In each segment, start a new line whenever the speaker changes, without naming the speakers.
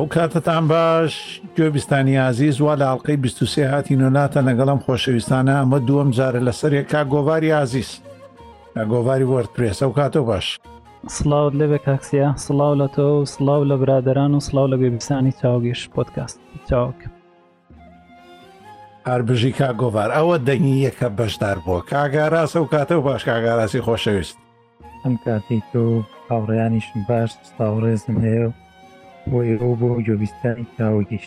ئەو
کاتتان باش گوێبیستانی ئازیز وا لە ئاڵلقەی 23 هاتی نۆناتە لەگەڵم خۆشەویستانە ئەمە دووەم جارە لەسەر یەکا گۆواری ئازیز گۆواری وەرتپێس ئەو کاتەوە باش
سڵاوت لێبێ کاک سیا سڵاو لە تۆ و سڵاو لە برادەران و سڵاو لە گوێبیسانی چاوگیش پۆتکاست چاوک
هەربژی کا گۆڤار ئەوە دەنگی یەکە بەشدار بووە کاگاراس ئەو کاتە و باش کاگاراسی خۆشەویست
ئەم کاتی تۆ هاوڕێیانیشم باش ساوڕێزم هەیە و بۆ ئێوە بۆ
گوێبیستانی چاوگیش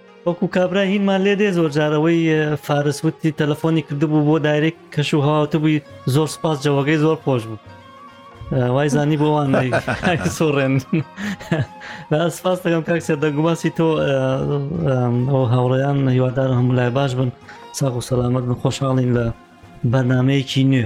وەکو کابرا هینمان لێ دێ زۆر جار ئەوەی فارس وتی تەلەفۆنی کردبوو بۆ دایرێک کەش و هەواوتبووی زۆر سپاس جەوەگەی زۆر خۆش بوو وای زانی بۆوان سۆڕێن سپاس دەگەم کاک سەر دەگوماسی تۆ ئەو هاوڕێیان هیوادار هەموو لای باش بن ساغ و سەلامەت بن خۆشحاڵین لە بەرنمەیەکی نوێ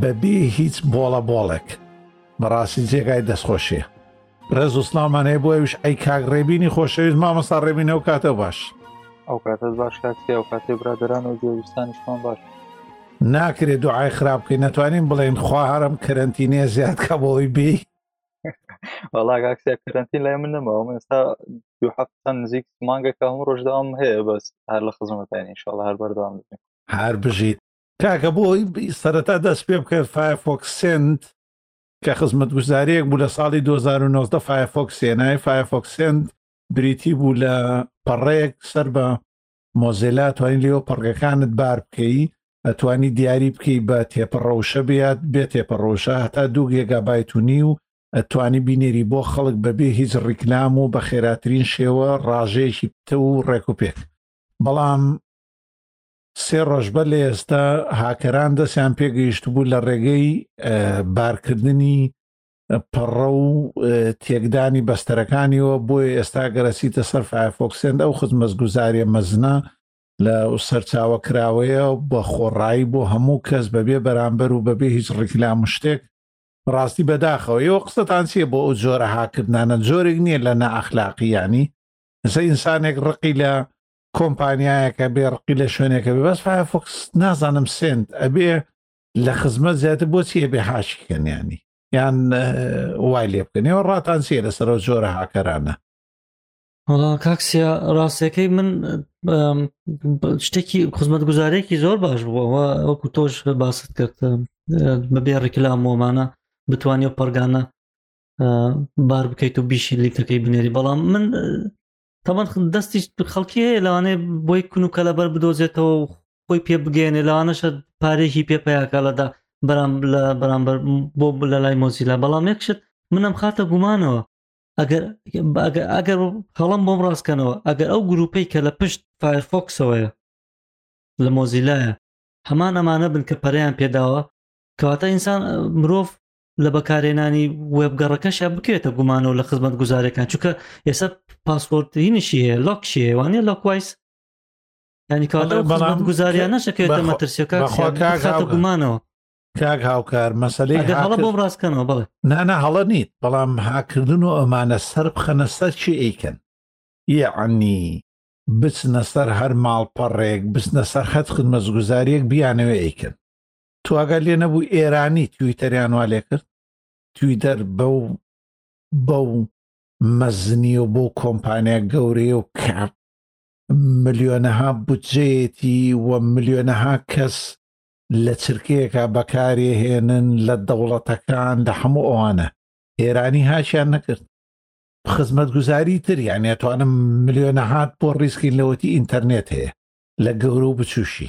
بە بێ هیچ بۆڵە بۆڵێک بەڕاستی جێگای دەستخۆشیە ڕێز و سلامان هەیە بۆ ئەوش ئەی کاک ڕێبینی خۆشەویست مامەستا ڕێبینەوە کاتە باش
ئەو کاتە باش کاکسێ ئەو کاتێ برادران و گوێویستانیشمان باش
ناکرێت دوعای خراپ بکەین ناتوانین بڵێن خوا هەرم کەرنتینەیە زیاد کە بۆی بی
وڵا کاکسیا کەرنتین لای من نەماوە من ئێستا دو هەفتە نزیک مانگەکە هەموو ڕۆژداوام هەیە بەس هەر لە خزمەتانی شڵ هەر بەردەوام بکەین
هەر بژیت کاکە بۆ سەرەتا دەست پێ بکەێت فایفۆکسنت کە خزمەت گوزارەیەک بوو لە ساڵی 2009 فایفۆکسێنای فایفۆکسنت بریتی بوو لە پەڕێک سەر بە مۆزیلا توانین لێەوە پەڕگەکانت بار بکەی ئەتوانی دیاری بکەی بە تێپەڕەوشە بێت بێ تێپەڕۆشە هەتا دوو گێگا بایتونی و ئەتوانی بینێری بۆ خەڵک بەبێ هیچ ڕیکلام و بە خێراترین شێوە ڕاژەیەکی پتە و ڕێک و پێک بەڵام سێ ڕۆژ بەر لە ئێستا هاکەران دەستیان پێگەیشتبوو لە ڕێگەی بارکردنی پەڕە و تێکدانی بەستەرەکانیەوە بۆیە ئێستا گەرەسیتە سەر فایفۆکسند ئەو خزمەتگوزاریە مەزنە لە سەرچاوە کراوەیە بە خۆڕایی بۆ هەموو کەس بەبێ بەرامبەر و بەبێ هیچ ڕیکلام و شتێک ڕاستی بەداخەوە ئێوە قسەتان چیە بۆ ئەو جۆرە هاکردانە جۆرێک نییە لە نائەخلاقیانی لەسە ئینسانێک ڕقی لە کۆمپانیایەکە بێ ڕقی لە شوێنەکە بێ بەس فایفۆکس نازانم سند ئەبێ لە خزمەت زیاتر بۆچی ئەبێ هاشکەنیانی یان وای لێ بکەنەوە ڕاتان سێ لەسەرەوە جۆرە هاکەرانە
وڵا کاکسیا ڕاستەکەی من شتێکی خزمەت گوزارێکی زۆر باش بووەوە ئەوکو تۆش باست کرد بەبێ ڕیکلام ومانە بتوانێت پڕگانە بار بکەیت و بیشی لیتەکەی بنێری بەڵام من تەبەن دەستی خەڵکی هەیە لەوانەیە بۆی کون و کەلەبەر بدۆزێتەوە و خۆی پێ بگەێنێ لەوانەشە پارێکی پێ پیاکە لەدا بەرام لە بەرامبەر بۆ لە لای مۆزیلا بەڵام یەکشت منم خاتە گومانەوە ئەگەر ئەگەر هەڵم بۆم ڕاستکەنەوە ئەگەر ئەو گروپەی کە لە پشت فایرفۆکسەوەیە لە مۆزیلایە هەمان ئەمانە بن کە پەریان پێداوە کەواتە ئینسان مرۆڤ لە بەکارێنانی وێبگەڕەکەشە بکرێتە گومانەوە لە خزمەت گوزارەکان چونکە ئێستا پاسپۆرتینشی هەیە لەک شێوانە لە کوایس
ینی
کاڵ گوزاریان
نەشەکەێتە
مەترسیەکە گومانەوە
کاک هاوکار مەسلەی
هەڵە بۆم ڕاستکەنەوە بڵێ
نانا هەڵە نیت بەڵام هاکردن و ئەمانە سەر بخەنە سەر چی ئەیکەن یعنی بچنە سەر هەر ماڵپەڕێک بچنە سەر خەت خزمەتگوزاریەک بیانەوە ئەیکەن تو ئاگات لێ نەبوو ئێرانی تویتەریان وا لێ کرد تویدەر بەو بەو مەزنی و بۆ کۆمپانیا گەورەیە و کاپ ملیۆنەها بودجەیەتی و ملیۆنەها کەس لە چرکەیەکە بەکارێ هێنن لە دەوڵەتەکان لە هەموو ئەوانە ئێرانی هاشیان نەکرد خزمەت گوزاری تر یان اتوانم ملیۆنە هات بۆ ڕیسکین لەوەتی ئینتەرنێت هەیە لە گەورە و بچوشی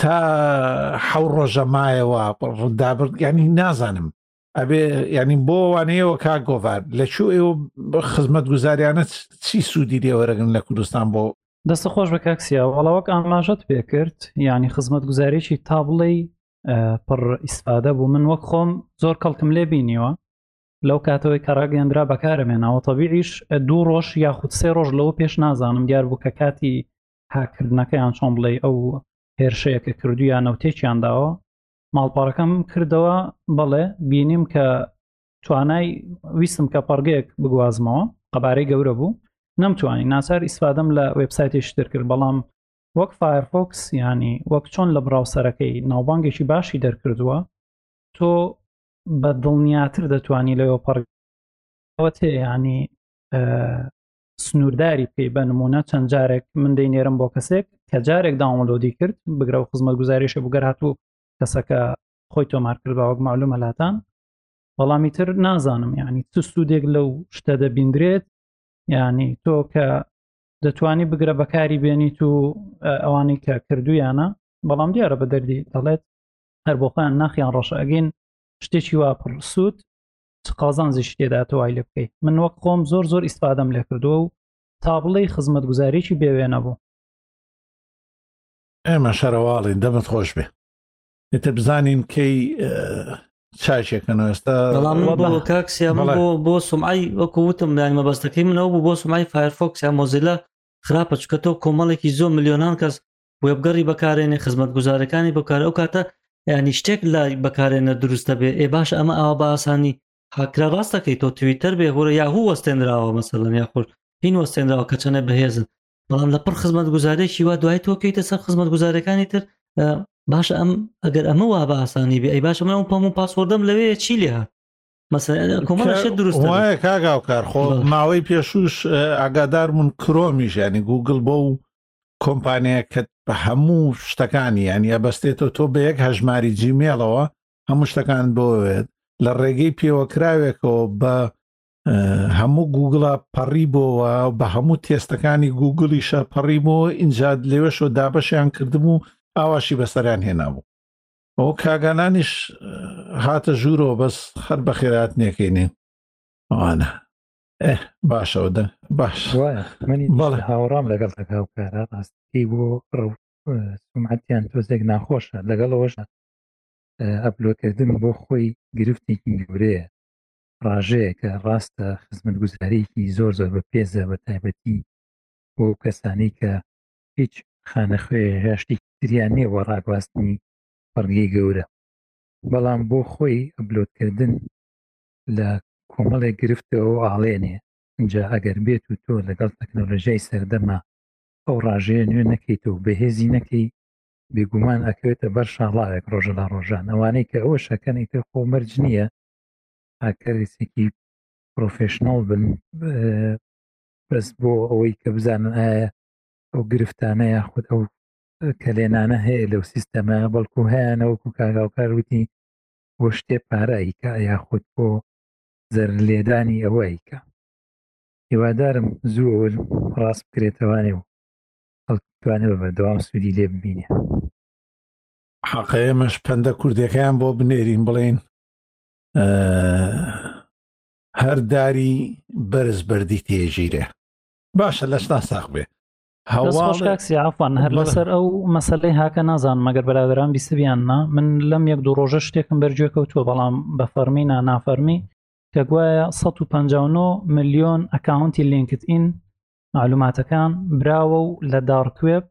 تا حەو ڕۆژە مایەوە ڕدابرد ینی نازانم ئەبێ ینی بۆ وانەیەوە کا گۆڤار لە چوو ئێوە خزمەت گوزاریانە چی سوودی لێوەرەگن لە کوردستان بۆ
دەستە خۆش بە کاکسیا وەڵاوەک ئاماژەت پێکرد ینی خزمەت گوزارێکی تابڵی پڕ ئیسفادە بوو من وەک خۆم زۆر کەڵکم لێ بینیوە لەو کاتەوەی کە ڕاگەندرا بەکارەمێنەوە تەبیعیش دوو ڕۆژ یاخود سێ ڕۆژ لەوە پێش نازانم دیار بوو کە کاتی هاکردنەکەیان چۆن بڵێ ئەو هێرشەیە کە کردویان نەوتێکیان داوە ماڵپارەکەم کردەوە بەڵێ بینیم کە توانای ویستم کە پەڕگەیەک بگوازمەوە قەبارەی گەورە بوو نەمتوانی ناچار ئیسفادەم لە وبسایتی شتر کرد بەڵام وەک فایرفۆکس ینی وەک چۆن لە بڕاوسەرەکەی ناوبانگێکی باشی دەرکردووە تۆ بە دڵنیاتر دەتوانی لەوەپەڕەوە تێ ینی سنوورداری پێی بە نمونە چەند جارێک من دەینێرم بۆ کەسێک کە جارێک داوملۆدی کرد بگرە و خزمەت گوزارێشە بگەر هاتوو کەسەکە خۆی تۆمار کرد باوەک معلومە لاتان بەڵامی تر نازانم یعنی چ سوودێک لەو شتە دەبیندرێت ینی تۆ کە دەتوانی بگرە بەکاری بێنیت و ئەوانەی کە کردویانە بەڵام دیارە بە دەردی دەڵێت هەر بۆ خۆیان ناخیان ڕەشەگەین شتێکی واپڕ سوود چ قازانجێکی تێدا تۆ وای لێ بکەیت من وەک خۆم زۆر زۆر ئیسپادەم لێ کردووە و تا بڵێ خزمەت گوزارێکی بێوێنە بوو
ئێمە شەرەواڵین دەمت خۆش بێ ئێتە بزانین کەی چاچێکەکەنەوە ئێستا
کاکسیا بۆ سمعی وەکو وتم میان مەبەستەکەی منەوە بوو بۆ سمای فایرفۆکسیا مۆزیلا خراپە چکە تۆ کۆمەڵێکی زۆر میلیۆنان کەس وێبگەڕی بەکارێنێ خزمەتگوزارەکانی بەکار ئەو کاتە ینی شتێک لە بەکارێنە دروستە بێ ئێ باش ئەمە ئاوا بە ئاسانی حاکرا ڕاستەکەی تۆ تویتەر بێ هۆرە یاهوو وەستێنراوە مەسەلەن یاخود هین وەستێنراوە کە چەنە بەهێزن بەڵام لە پڕ خزمەت گوزارێکی وا دوای تۆکەیتە سەر خزمەت گوزارەکانی تر باش ئەم ئەگەر ئەمە وا بە ئاسانی بێ ئەی باشە من ئەو پەم و پاسۆردەم لەوێ چی لێ هات کۆمەڵەشێت دروست
وایە کاگاوکار خۆ ماوەی پێشوش ئاگادار من کرۆمیش ینی گوگل بۆ و کۆمپانیەکەت بە هەموو شتەکانی ینی ئەبەستێتەوە تۆ بە یەک هەژماری جیمێڵەوە هەموو شتەکان بۆێت لە ڕێگەی پێوەکراوێکەوە بە هەموو گوگڵە پەڕی بۆەوە بە هەموو تێستەکانی گوگڵی شەرپەڕی بۆ ئینجا لەوێشەوە دابەشیان کردم و ئاواشی بەسەریان هێنابوو ئەو کاگانانیش هاتە ژوورەوە بەس هەر بە خێرات نەکەینێ ئەوانە باشەوە دەن باش
منی
بەڵێ
هاوڕام لەگەڵ دەکاو کارە ڕاستی بۆ سومعەتیان تۆزێک ناخۆشە لەگەڵەوەش ئەپلۆکردن بۆ خۆی گرفتێکی گەورەیە ڕاژەیە کە ڕاستە خزمەت گوزارێکی زۆر زۆر بە پێزە بە تایبەتی بۆ کەسانی کە هیچ خانە خوێ هێشتی تریان نیە بۆ ڕاگواستنی فەرگی گەورە بەڵام بۆ خۆی ئەبلۆتکردن لە کۆمەڵێک گرفتەوە و ئاڵێنێ، ئینجا ئەگەر بێت و تۆ لەگەڵ تەکنەلۆژیای سەردەمە ئەو ڕاژەیە نوێ نەکەیتەوە و بەهێزی نەکەی، بێگومان ئەکەوێتە بەر شاڵاوێک ڕۆژە لە ڕۆژان. ئەوانەی کە ئەوەش ئەکەن ئیتر خۆ مەرج نییە هاککەرێسێکی پڕۆفێشناڵ بن بەس بۆ ئەوەی کە بزانن ئایا ئەو گرفتانە یاخود ئەو کەلێنانە هەیە لەو سیستەمە بەڵکو هەیەەوەکو کاگاوکار وتی بۆ شتێ پارە ئەیکا یاخود بۆ زەرر لێدانی ئەوە ئەیکا هیوادارم زوو ئەوە ڕاست بکرێتەوانێ و خەڵک بتوانێ بە بەردەوام سوودی لێ ببینێ
حەقە ئێمەش پەندە کوردەکەیان بۆ بنێرین بڵین هەر داری بەرز بەردی تێژیرێ باشە لەش ناساق بێ
هەواڵ کاکسی ئافان هەر لەسەر ئەو مەسلەی هاکە نازان مەگەر بەراوران بیسبیان نا من لەم یەک دوو ڕۆژە شتێکم بەرگوێ کەوتووە بەڵام بە فەرمی نا نافەرمی کە گوایە 159 میلیۆن ئەکاونتی لینکت ئین معلوماتەکان براوە و لە داڕکوێب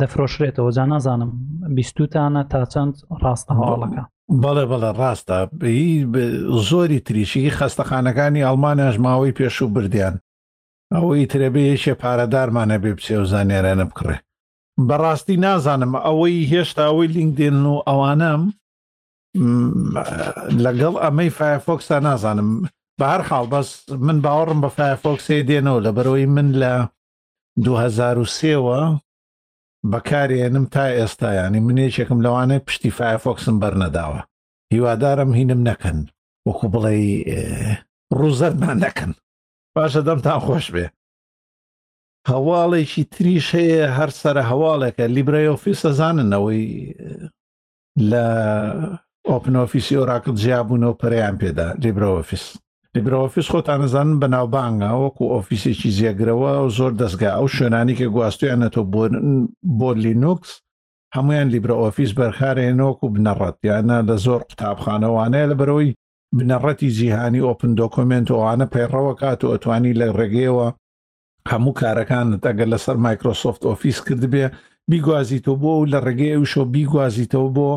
دەفرۆشرێتەوە جا نازانم بیستوتانە تا چەند ڕاستە هەواڵەکە
بەڵێ بەڵێ ڕاستە زۆری تریشی خەستەخانەکانی ئەڵمانیاش ماوەی پێشوو بردیان ئەوەی ترە بێ یەکێ پارەدارمان هەبێ بچێ و زانیارانە بکڕێ بەڕاستی نازانم ئەوەی هێشتا ئەوەی لینکدێن و ئەوانم لەگەڵ ئەمەی فایفۆکستا نازانم بە هەر حاڵ بەس من باوەڕم بە فایفۆکسێ دێنەوە لە بەرەوەی من لە 2023ەوە بەکارێنم تا ئێستا ینی منێکێکم لەوانەیە پشتی فایفۆکسم بەرنەداوە هیوادارم هینم نەکەن وەکو بڵێ ڕوزەرمان نەکەن باشە دەمتان خۆش بێ هەواڵێکی تریش هەیە هەر سرە هەواڵێکە لیبرای ئۆفیس دەزاننەوەی لە ئۆپنۆفیسی ئۆراکل جیابوونەوە پەریان پێدا لیبرۆفیس لیبرۆفیس خۆتانەزانن بە ناوبانگە وەکو ئۆفیسێکی جێگرەوە و زۆر دەستگا ئەو شوێنانی کە گواستویانەتۆ بۆ لینوکس هەمویان لیبرە ئۆفیس بەرخارێنەوەکو بنەڕەت یانە لە زۆر قوتابخانەوانەیە لە بەرەوەی بنەڕەتی جیهانی ئۆپن دۆکۆمێنت و ئەوانە پەیڕەو ئەکات و ئەتوانی لە ڕێگەیەوە هەموو کارەکانت ئەگەر لەسەر مایکرۆسۆفت ئۆفیس کردبێ بیگوازیتەوە بۆ و لە ڕێگەی ئەوشەوە بیگوازیتەوە بۆ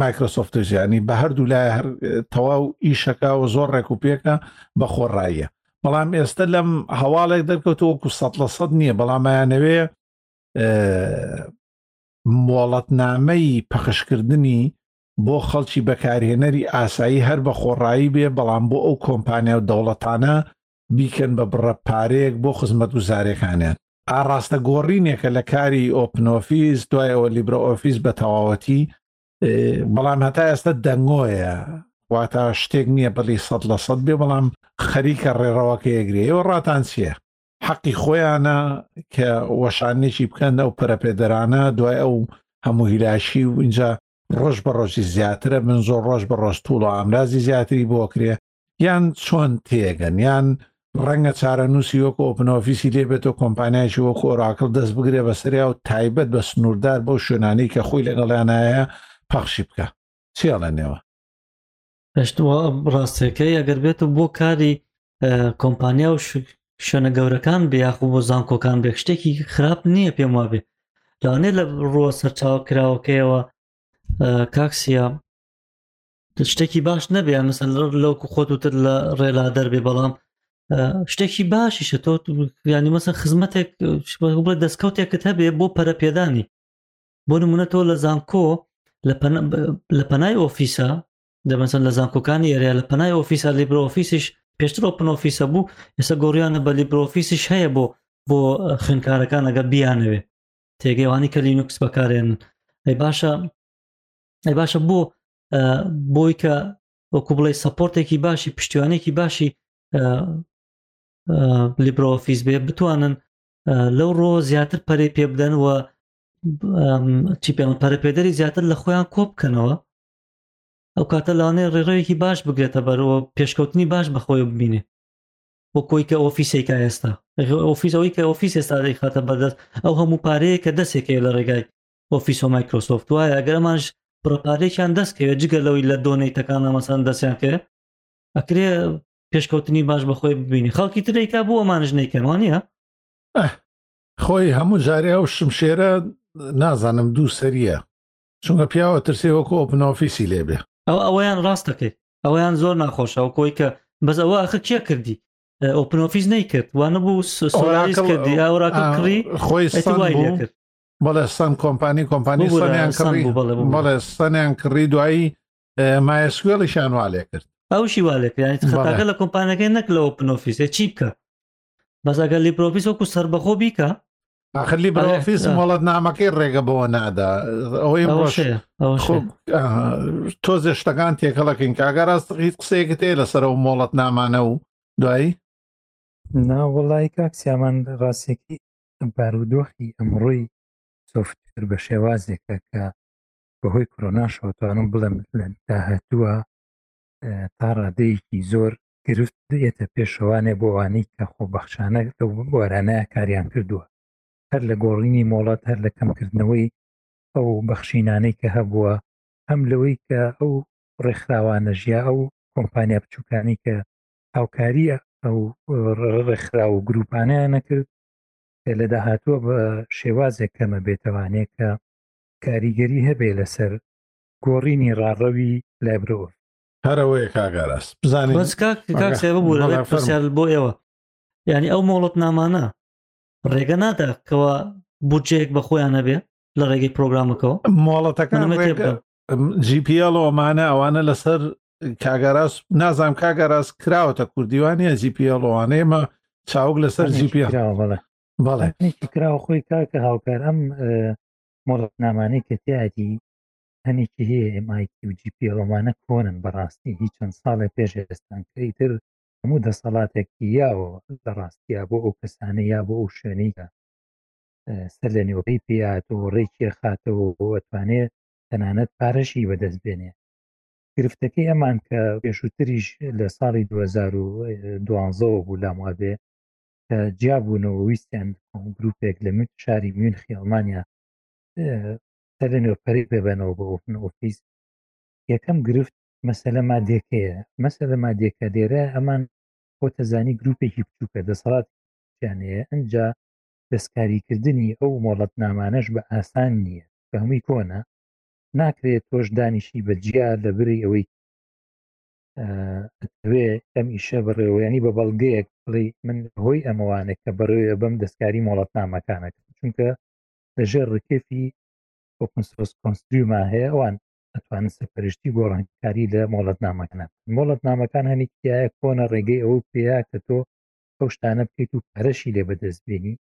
مایکرۆسۆفتش ینی بە هەردوو لای هەر تەواو ئیشەکە و زۆر ڕێک و پێکە بە خۆڕاییە بەڵام ئێستا لەم هەواڵێک دەرکەوتەوەکو سە لە سەد نییە بەڵامەیانەوێ مۆڵەتنامەی پەخشکردنی بۆ خەڵکی بەکارهێنەری ئاسایی هەر بە خۆڕایی بێ بەڵام بۆ ئەو کۆمپانیا و دەوڵەتانە بیکەن بە بڕە پارەیەک بۆ خزمەتگوزاریەکانیان. ئاڕاستە گۆڕینێکە لە کاری ئۆپن ئۆفیس دوای ئەوە لیبرە ئۆفیس بە تەواوەتی بەڵام هەتا ئێستا دەنگۆیە واتە شتێک نییە بەڵی سەد لە سەد بێ بەڵام خەریکە ڕێڕەوەکە یەگرێ ئێوە ڕاتان چییە؟ حەقی خۆیانە کە وەشانێکی بکەن ئەو پەرەپێدەرانە دوای ئەو هەموو هیلاشی و ئینجا ڕۆژ بە ڕۆژی زیاترە من زۆر ڕۆژ بە ڕۆژ توڵ و ئامرازی زیاتری بۆ کرێ یان چۆن تێگەن یان ڕەنگە چارەنووسی وەکو ئۆپنۆفیسی لێبێتەوە کۆمپانیایکی وەکو ئۆراکل دەست بگرێ بە سریا و تایبەت بە سنووردار بەو شوێنانی کە خۆی لەگەڵیانایە پەخشی بکە چیاڵێنەوە
هەشتوە ڕاستەکەی ئەگەر بێت و بۆ کاری کۆمپانیا و شوێنە گەورەکان بێ یاخو بۆ زانکۆکان بێ شتێکی خراپ نییە پێم وابێ لەوانێ لە ڕووە سەرچاو کراوەکەیەوە کاکسیا شتێکی باش نەبێ مەسەن لەو خۆت وتر لە ڕێلا دەربێ بەڵام شتێکی باشیشە تۆ ینی مەسە خزمەتێک بڵێ دەستکەوتێکت هەبێ بۆ پەرەپێدانی بۆ نمونە تۆ لە زانکۆ لە پەنای ئۆفیسە دەمەسن لە زانکۆکانی ئێریا لە پەنای ئۆفیسە لیبرۆفیسیش پێشتر ئۆپن ئۆفیسە بوو ئێستا گۆریانە بە لیبرۆفیسیش هەیە بۆ بۆ خوێنکارەکان ئەگە بیانەوێ تێگەیوانی کە لینوکس بەکارێن ئەی باشە ئەی باشە بۆ بۆی کە وەکو بڵێ سەپۆرتێکی باشی پشتیوانێکی باشی لیبرۆفیس بێ بتوانن لەو ڕۆ زیاتر پەرەی پێ بدەن و چی پێ پەرپێدەری زیاتر لە خۆیان کۆ بکەنەوە ئەو کاتە لەوانەیە ڕێڕەوێکی باش بگرێتە بەرەوە پێشکەوتنی باش بەخۆی ببینێ بۆ کۆی کە ئۆفیسێکا ئێستا ئۆفیسەوەی کە ئۆفیس ئێستا دەیخاتە بەردەست ئەو هەموو پارەیە کە دەستێکەیە لە ڕێگای ئۆفیس و مایکرۆسۆفت وایە ئەگەرمانش پڕپارێکیان دەستکەوێت جگە لەوەی لە دۆنەی تەکانە مەسان دەستیان کرد ئەکرێ پێشکەوتنی باش بەخۆی ببینی خەڵکی ترێکا بۆ ئەمانش نیکەوانە
خۆی هەموو جارێ ئەو شمشێرە نازانم دوو سەریە چونکە پیاوە ترسێ وەکو ئۆپنۆفیسی لێبێ
ئەو ئەوەیان ڕاستەکەی ئەویان زۆر ناخۆشە و کۆی کە بەس ئەوە ئەخ کێ کردی ئۆپنۆفیس نەیکرد وانە بوو سۆرالیس کردی ئەوراکە کڕی
خۆی
کرد
بەڵێستان کۆمپانی کۆمپانی بەڵێستانیان کڕی دوایی مایسکوێڵیشان والێ کرد
ئەوشی والێکرانی خەتاکە لە کۆمپانەکەی نەک لە ئۆپنۆفیسێ چی بکە بەس ئەگەر لیبرۆفیس وەکو سربەخۆ بیکە
ئاخر لیبرۆفیس وڵاتنامەکەی ڕێگە بەوە نادا ئەوەی تۆزێ شتەکان تێکەڵەکەین کاگە ڕاست هیچ قسەیەکت هەیە لەسەر و مۆڵەت نامانە و دوایی
ناوەڵی کاک سیامان ڕاستێکی بارودۆخی ئەمڕۆی سوفتر بە شێوازێکە کە بەهۆی کۆرۆناشەوە توانم بڵێم لە داهاتووە تا ڕادەیەکی زۆر گرفت دێتە پێشەوانێ بۆ ئەوانەی کە خۆبەخشانە لەو بوارانە کاریان کردووە، هەر لە گۆڕینی مۆڵەت، هەر لە کەمکردنەوەی ئەو بەخشینانەی کە هەبووە، هەم لەوەی کە ئەو ڕێکخراوانەش یا ئەو کۆمپانیا بچووکانەی کە هاوکاری ئەو ڕێکخراو و گروپانەیان نەکرد کە لە داهاتووە بە شێوازێک کەمە بێتوانێت کە کاریگەری هەبێ لەسەر گۆڕینی ڕاڕەوی لای
برۆڤ. هەرەوەیە کاگاراس بزانین
بەس کاک کاک سێ ببوو
بەڵێ،
فەرموو. پرسیار بۆ ئێوە یعنی ئەو مۆڵەت نامانە ڕێگە نادا کەەوە بودجەیەک بە خۆیان نەبێ لە ڕێگەی پرۆگرامەکەەوە
مۆڵەتەکان
منەمە تێ
ڕێگە-
بکەم
GPL ئەومانە ئەوانە لەسەر کاگەراس نازام کاگەراس کراوەتە کوردیوانە GPL ئەوانە ئێمە چاوک لەسەر هەنێکی GPL
کراوە
بەڵێ بەڵێ
هەنێکی کراوە خۆی کاکە هاوکار ئەم مۆڵەت نامانەی کە تیاتی هەنێکی هەیە MIT و GPL ئەوانە کۆنن بەڕاستی هی چەند ساڵێ پێش ئێستان کە ئیتر هەموو دەسەڵاتێک یاوە لە ڕاستیا بۆ ئەو کەسانە یا بۆ ئەو شوێنەی کە سەر لە نێوەکەی پێاتەوە ڕێکێ خاتەوە بۆ ئەتوانێت تەنانەت پارەشی بەدەست بێنێ گرفتەکەی ئەمان کە پێشووتریش لە ساڵی 2012ەوە بوو لام وابێ کە جیابوونەوە ویستیان گرروپێک لە من شاری میونخی ئەڵمانیا سەر لە نوێپەری ببەنەوە بۆ ئۆپن ئۆفیس یەکەم گرفت مەسەلە مادێکەیە مەسەلە مادێکە لێرە ئەمان بۆ تەزانی گروپێکی بچووکە دەسەڵات جانەیە ئەجا دەستکاریکردنی ئەو مۆڵەت نامانەش بە ئاسان نییە بە هەمووی کۆنە ناکرێت تۆش دانیشی بە جیا لە بری ئەوەی ئەتەوێ ئەم ئیشە بڕێوەیانی بە بەڵگەیەک بڵێ من هۆی ئەمەوانە کە بەڕێوە بەم دەستکاری مۆڵەت نامەکانەکە چونکە لە ژێر ڕکێفی ئۆپنسۆس کۆنسریوما هەیە ئەوان ئەتوانن سەرپەرشتی گۆڕانکاری لە مۆڵەتنامەکانە مۆڵەتنامەکان هەنی تایە کۆنە ڕێگەی ئەو پێیا کە تۆ ئەو شتانە بکەیت و پەرشی لێ بەدەست بێنی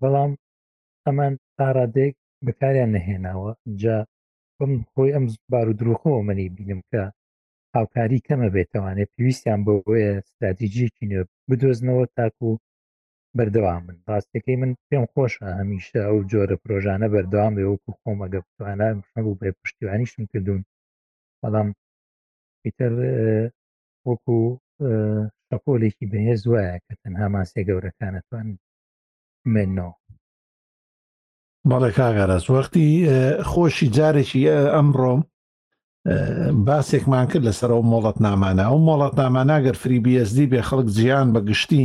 بەڵام ئەمان تاڕادێک بەکاریان نەهێناوە جا بم خۆی ئەم بار و درۆخەوە منی بینم کە هاوکاری کەمە بێتوانێت پێویستیان بۆ بۆیە استراتیژیەکی نوێ بدۆزنەوە تاکو بەردەوام بن ڕاستەکەی من پێم خۆشە هەمیشە ئەو جۆرە پرۆژانە بەردەوام بێ وەکو خۆمەگە بتوانە هەبوو بێ پشتیوانیشم کردوون بەڵام ئیتر وەکو شەپۆلێکی بەهێز وایە کە تەنها ماسێ گەورەکانەتوان مێنەوە
بەڵێ کاگەرەز وەختی خۆشی جارێکی ئەمڕۆم باسێکمان کرد لەسەر ئەو مۆڵەت نامانە ئەو مۆڵەت ناماناگەر فری بیSD بێ خەڵک جیان بە گشتی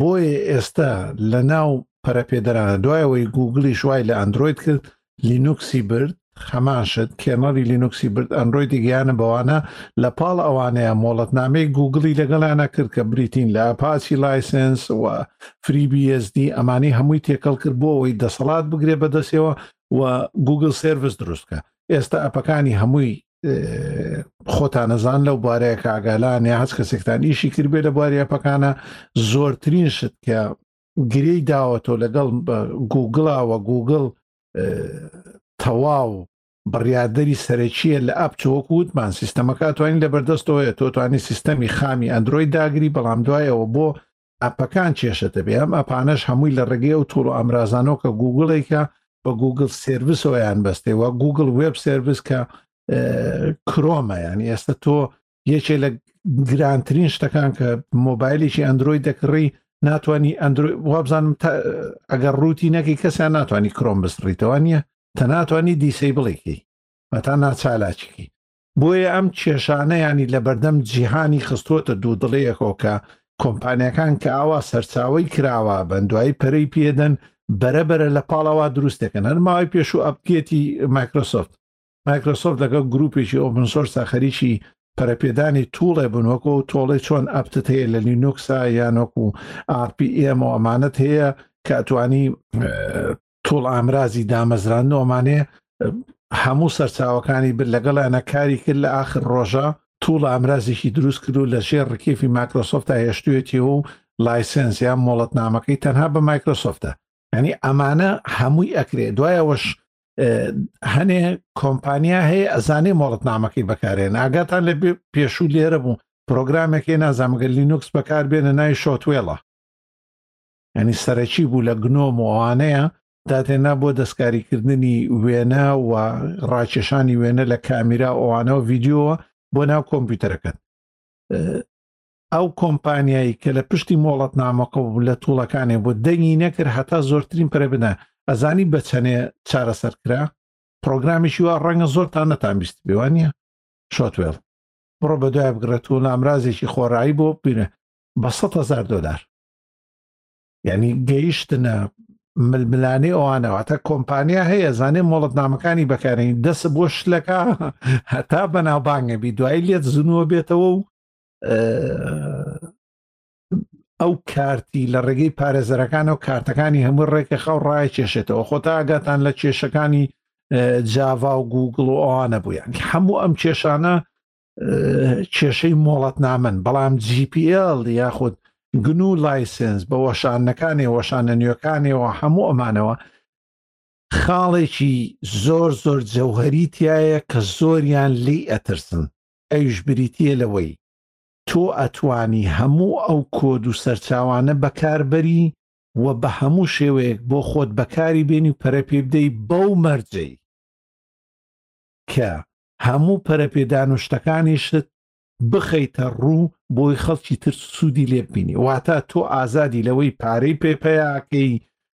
بۆیە ئێستا لە ناو پەرەپێدەرانە دوای ئەوەی گوگلی شوای لە ئەندروید کرد لینوکسی برد هەمان شت کێنەڵی لینوکسی برد ئەندرویدی گیانە بەوانە لە پاڵ ئەوانەیە مۆڵەتنامەی گوگلی لەگەڵیانە کرد کە بریتین لە ئەپاچی لایسنس و فریBSD ئەمانی هەمووی تێکەڵ کرد بۆ ئەوەی دەسەڵات بگرێ بەدەستەوە و گوگل سرویس دروستکە ئێستا ئەپەکانی هەمووی خۆتانەزان لەو بارەیە کاگالان یا هەست کەسێکتان ئیشی کردبێ لە باری ئەپەکانە زۆرترین شت کە گرێی داوەتەوە لەگەڵ گوگڵاوە گوگڵ تەواو بڕیاردەری سەرەکیە لە ئەپ چۆک وتمان سیستەمەکە توانین لە بەردەستەوەە تۆتوانی سیستەمی خامی ئەندروۆی داگری بەڵام دوایەوە بۆ ئەپەکان کێشە دەبێ ئەم ئەپانەش هەمووی لە ڕێگەی ئەو تۆڵ و ئەمرازانەوە کە گوگڵێکە بە گوگل سێرڤسەوەیان بەستێ و گوگل وێب سێرڤس کە کرۆمە یان ئێستا تۆ یەکێ لە گرانترین شتەکان کە مۆبایلێکی ئەندروۆی دەکڕی ناتانی وابزانم ئەگەر ڕووتی نەکەی کەسیان ناتانی کرۆم بستڕیتەوە نیە تە ناتانی دیسەی بڵێکی مەتا ناچالاچکی بۆیە ئەم کێشانەیانی لەبەردەم جیهانی خستووەتە دوو دڵەیەکەوە کە کۆمپانیەکان کە ئاوا سەرچاوی کراوە بەن دوایی پەرەی پێدەن بەرە بەرە لە پاڵەوە دروستەکەن هەر ماوەی پێشوو ئەپکێتی مایکرۆسۆفت مایکرۆسۆفت لەگەڵ گروپێکی ئۆبن سۆرسا خەریکی پەرەپێدانی توڵێ بن وەکو تۆڵێ چۆن ئەپتت هەیە لە لینوکسا یانۆک و ئاپی ئێمە ئەمانەت هەیە کە ئەتوانی توڵ ئامرازی دامەزراندنەوەمانێ هەموو سەرچاوەکانی بر لەگەڵیانە کاری کرد لە ئاخر ڕۆژە توڵ ئامرازێکی دروست کرد و لە ژێر ڕکیفی ماکرۆسۆفت تا هێشتوێتی و لایسنسیا مۆڵەتنامەکەی تەنها بە مایکرۆسۆفتە ینی ئەمانە هەمووی ئەکرێ دوایەوەش هەنێ کۆمپانیا هەیە ئەزانێ مۆڵەتنامەکەی بەکارێن ئاگاتان لە پێشوو لێرە بوو پرۆگرامێکی نازامگە لینوکس بەکار بێنە ناوی شۆتوێڵە ینی سەرەکی بوو لە گنۆم و ئەوانەیە دادێنا بۆ دەستکاریکردنی وێنە و ڕاکێشانی وێنە لە کامیرا ئەوانەوە ڤیددیوەوە بۆ ناو کۆمپیوتەرەکەن ئەو کۆمپانیایی کە لە پشتی مۆڵەت نامەکە و لە توڵەکانێ بۆ دەنگی نەکرد هەتا زۆرترین پرە بدە ئەزانی بە چەنێ چارەسەر کرا پرۆگرامیشی وا ڕەنگە زۆر تا نەتان بیست بێوانە شۆتوێڵ بڕۆ بە دوای بگرێت و نامرازێکی خۆرایی بۆ بینە بە 100هزار دلار یعنی گەیشتنە ململانێ ئەوانەوەتە کۆمپانیا هەیە زانێ مۆڵەتنامەکانی بەکارین دەست بۆ شلەکە هەتا بەناوبانگەبی دوایی لێت زنووە بێتەوە و ئەو کارتی لە ڕێگەی پارێزەرەکان و کارتەکانی هەموو ڕێکە خاو ڕای کێشێتەوە خۆ تا ئاگاتان لە کێشەکانی جاوا و گوگڵ و ئەوانە بوویان هەموو ئەم کێشانە کێشەی مۆڵەتنامەن بەڵام GPL یاخود گن و لایسنس بە وەشانەکانی وەشانە نوێکانیەوە هەموو ئەمانەوە خاڵێکی زۆر زۆر جەوهری تایە کە زۆریان لی ئەترسن ئەوش بریتە لەوەی تۆ ئەتوانی هەموو ئەو کۆد و سەرچاوانە بەکاربەری و بە هەموو شێوەیەک بۆ خۆت بەکاری بێنی و پەرەپی بدەی بەو مەرجەی کە هەموو پەرەپێدان و شتەکانیشت بخەیتە ڕوو بۆی خەڵکی تر سوودی لێببینی واتە تۆ ئازادی لەوەی پارەی پێ پیاکەی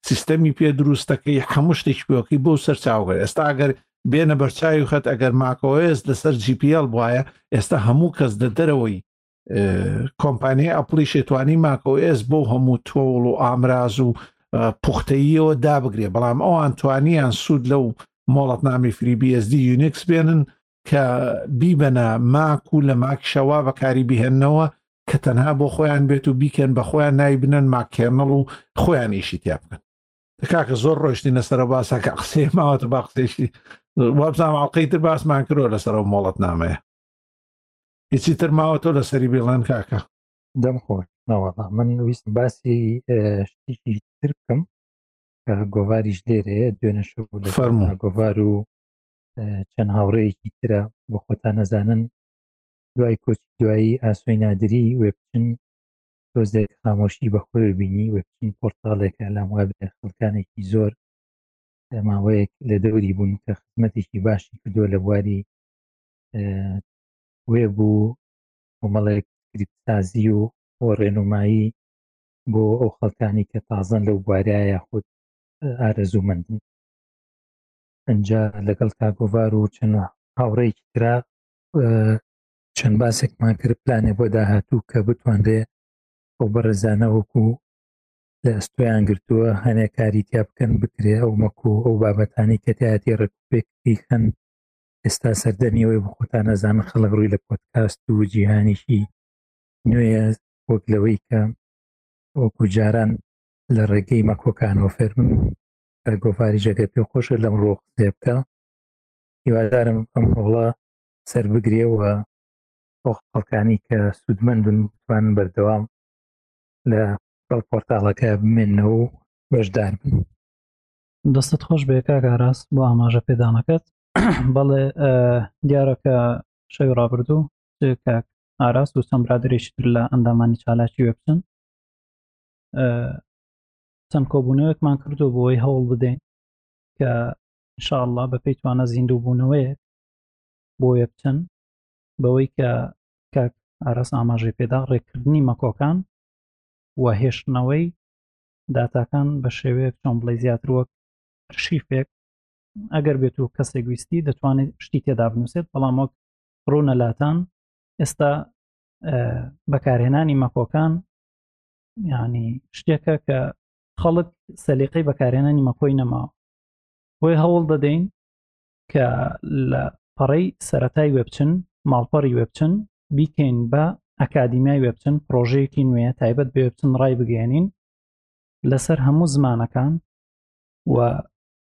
سیستەمی پێ دروستەکەی هەموو شتێک پێوەکەی بۆ سەر چاوگەر ئێستا ئەگەر بێنە بەرچاوی خەت ئەگەر ماکۆێز لەسەر جیپیل بواە ئێستا هەموو کەس لە دەرەوەی کۆمپانیای ئەپڵی شێتوانی ماکۆئس بۆ هەموو تۆڵ و ئامراز و پوختەییەوە دابگرێ بەڵام ئەوان توانیان سوود لەو مۆڵەت نامی فریبیSD یونیکس بێنن کە بیبەنە ماک و لە ماک شەوا بەکاری بهێنەوە کە تەنها بۆ خۆیان بێت و بیکەن بە خۆیان ناوی بنەن ماکێنەڵ و خۆیان ئیشی تیا بکەن کاکە زۆر ڕۆشتینە سەر باسەکە قسێ ماوەتە با قسێشی وابزانام ئەڵلقەی تر باسمان کرۆ لەسەرەوە مۆڵەت نامەیە هیچی تر ماوە تۆ لەسەری بڵێن کاکە
دەم خۆش نەوەڵا من ویست باسی شتیکی تر بکەم کە گۆواریش لێرێ دوێنە شو لە
فەرمو
گۆوار و چەند هاوڕەیەکی ترە بۆ خۆتان نەزانن دوای کۆچ دوایی ئاسۆی نادری وێبچن تۆزێک خامۆشی بەخۆی بینی وەچین پۆرتالێکە لام وابێ خەڵکانێکی زۆر ماوەیەک لە دەوری بوون کە خزمەتێکی باشی کردووە لە بواری وێب و کۆمەڵێک سکریپتسازی و بۆ ڕێنمایی بۆ ئەو خەڵکانی کە تازەن لەو بوارە یاخود ئارەزوومەندن ئەجا لەگەڵ کاگۆڤار و چەند هاوڕێکی ترا چەند باسێکمان کرد پلانێ بۆ داهاتوو کە بتوانرێ ئەو بەڕێزانە وەکو لە ئەستۆیان گرتووە هەنێ کاری تیا بکەن بکرێ ئەو مەکو ئەو بابەتانی کە تایەتی ڕێکپێکی خەن ئێستا سەردەمی ئەوەی بخۆتان نەزانن خەڵک ڕووی لە پۆتکاست و جیهانیشی نوێ وەک لەوەی کە وەکو جاران لە ڕێگەی مەکۆکانەوە فێرمن گۆڤاری جەگە پێ خۆشە لەم ڕۆخ دێ بکە هیوادارم ئەم هەوڵە سەر بگرێەوە بۆ خەڵکانی کە سوودمەندون بتوان بەردەوام لە بەڵ پۆرتالەکە بمێنەوە و بەشدار بن
دەستت خۆش بێ کاک ئاراس بۆ ئاماژە پێدانەکەت بەڵێ دیارە کە شەوی ڕابردوو کاک ئاراس و چەند برادریش تر لە ئەندامانی چالاکی وێ بچن چەند کۆبوونەوەکمان کردو بۆی هەوڵ بدەین کە شاءله بە پێی توانە زیندوو بوونەوەیە بۆ وێ بچن بەوەی کە کاک ئارەس ئاماژەی پێدا ڕێکردنی مەکۆکان و هێشتنەوەی داتاکان بە شێوەیەک چۆن بڵێ زیاتر وەک شیفێک ئەگەر بێت و کەسێک ویستی دەتوانێت شتی تێدا بنووسێت بەڵام وەک ڕوونە لاتان ئێستا بەکارهێنانی مەکۆکان ینی شتێکە کە خەڵک سەلیقەی بەکارهێنانی مەکۆی نەماوە بۆی هەوڵ دەدەین کە لە پەڕەی سەتای وێبچن ماڵپەڕی وێبچن بیکەین بە ئەکادیمیای وێبچن پرۆژەیەکی نوێ تایبەت بێ بچن ڕای بگەێنین لەسەر هەموو زمانەکان و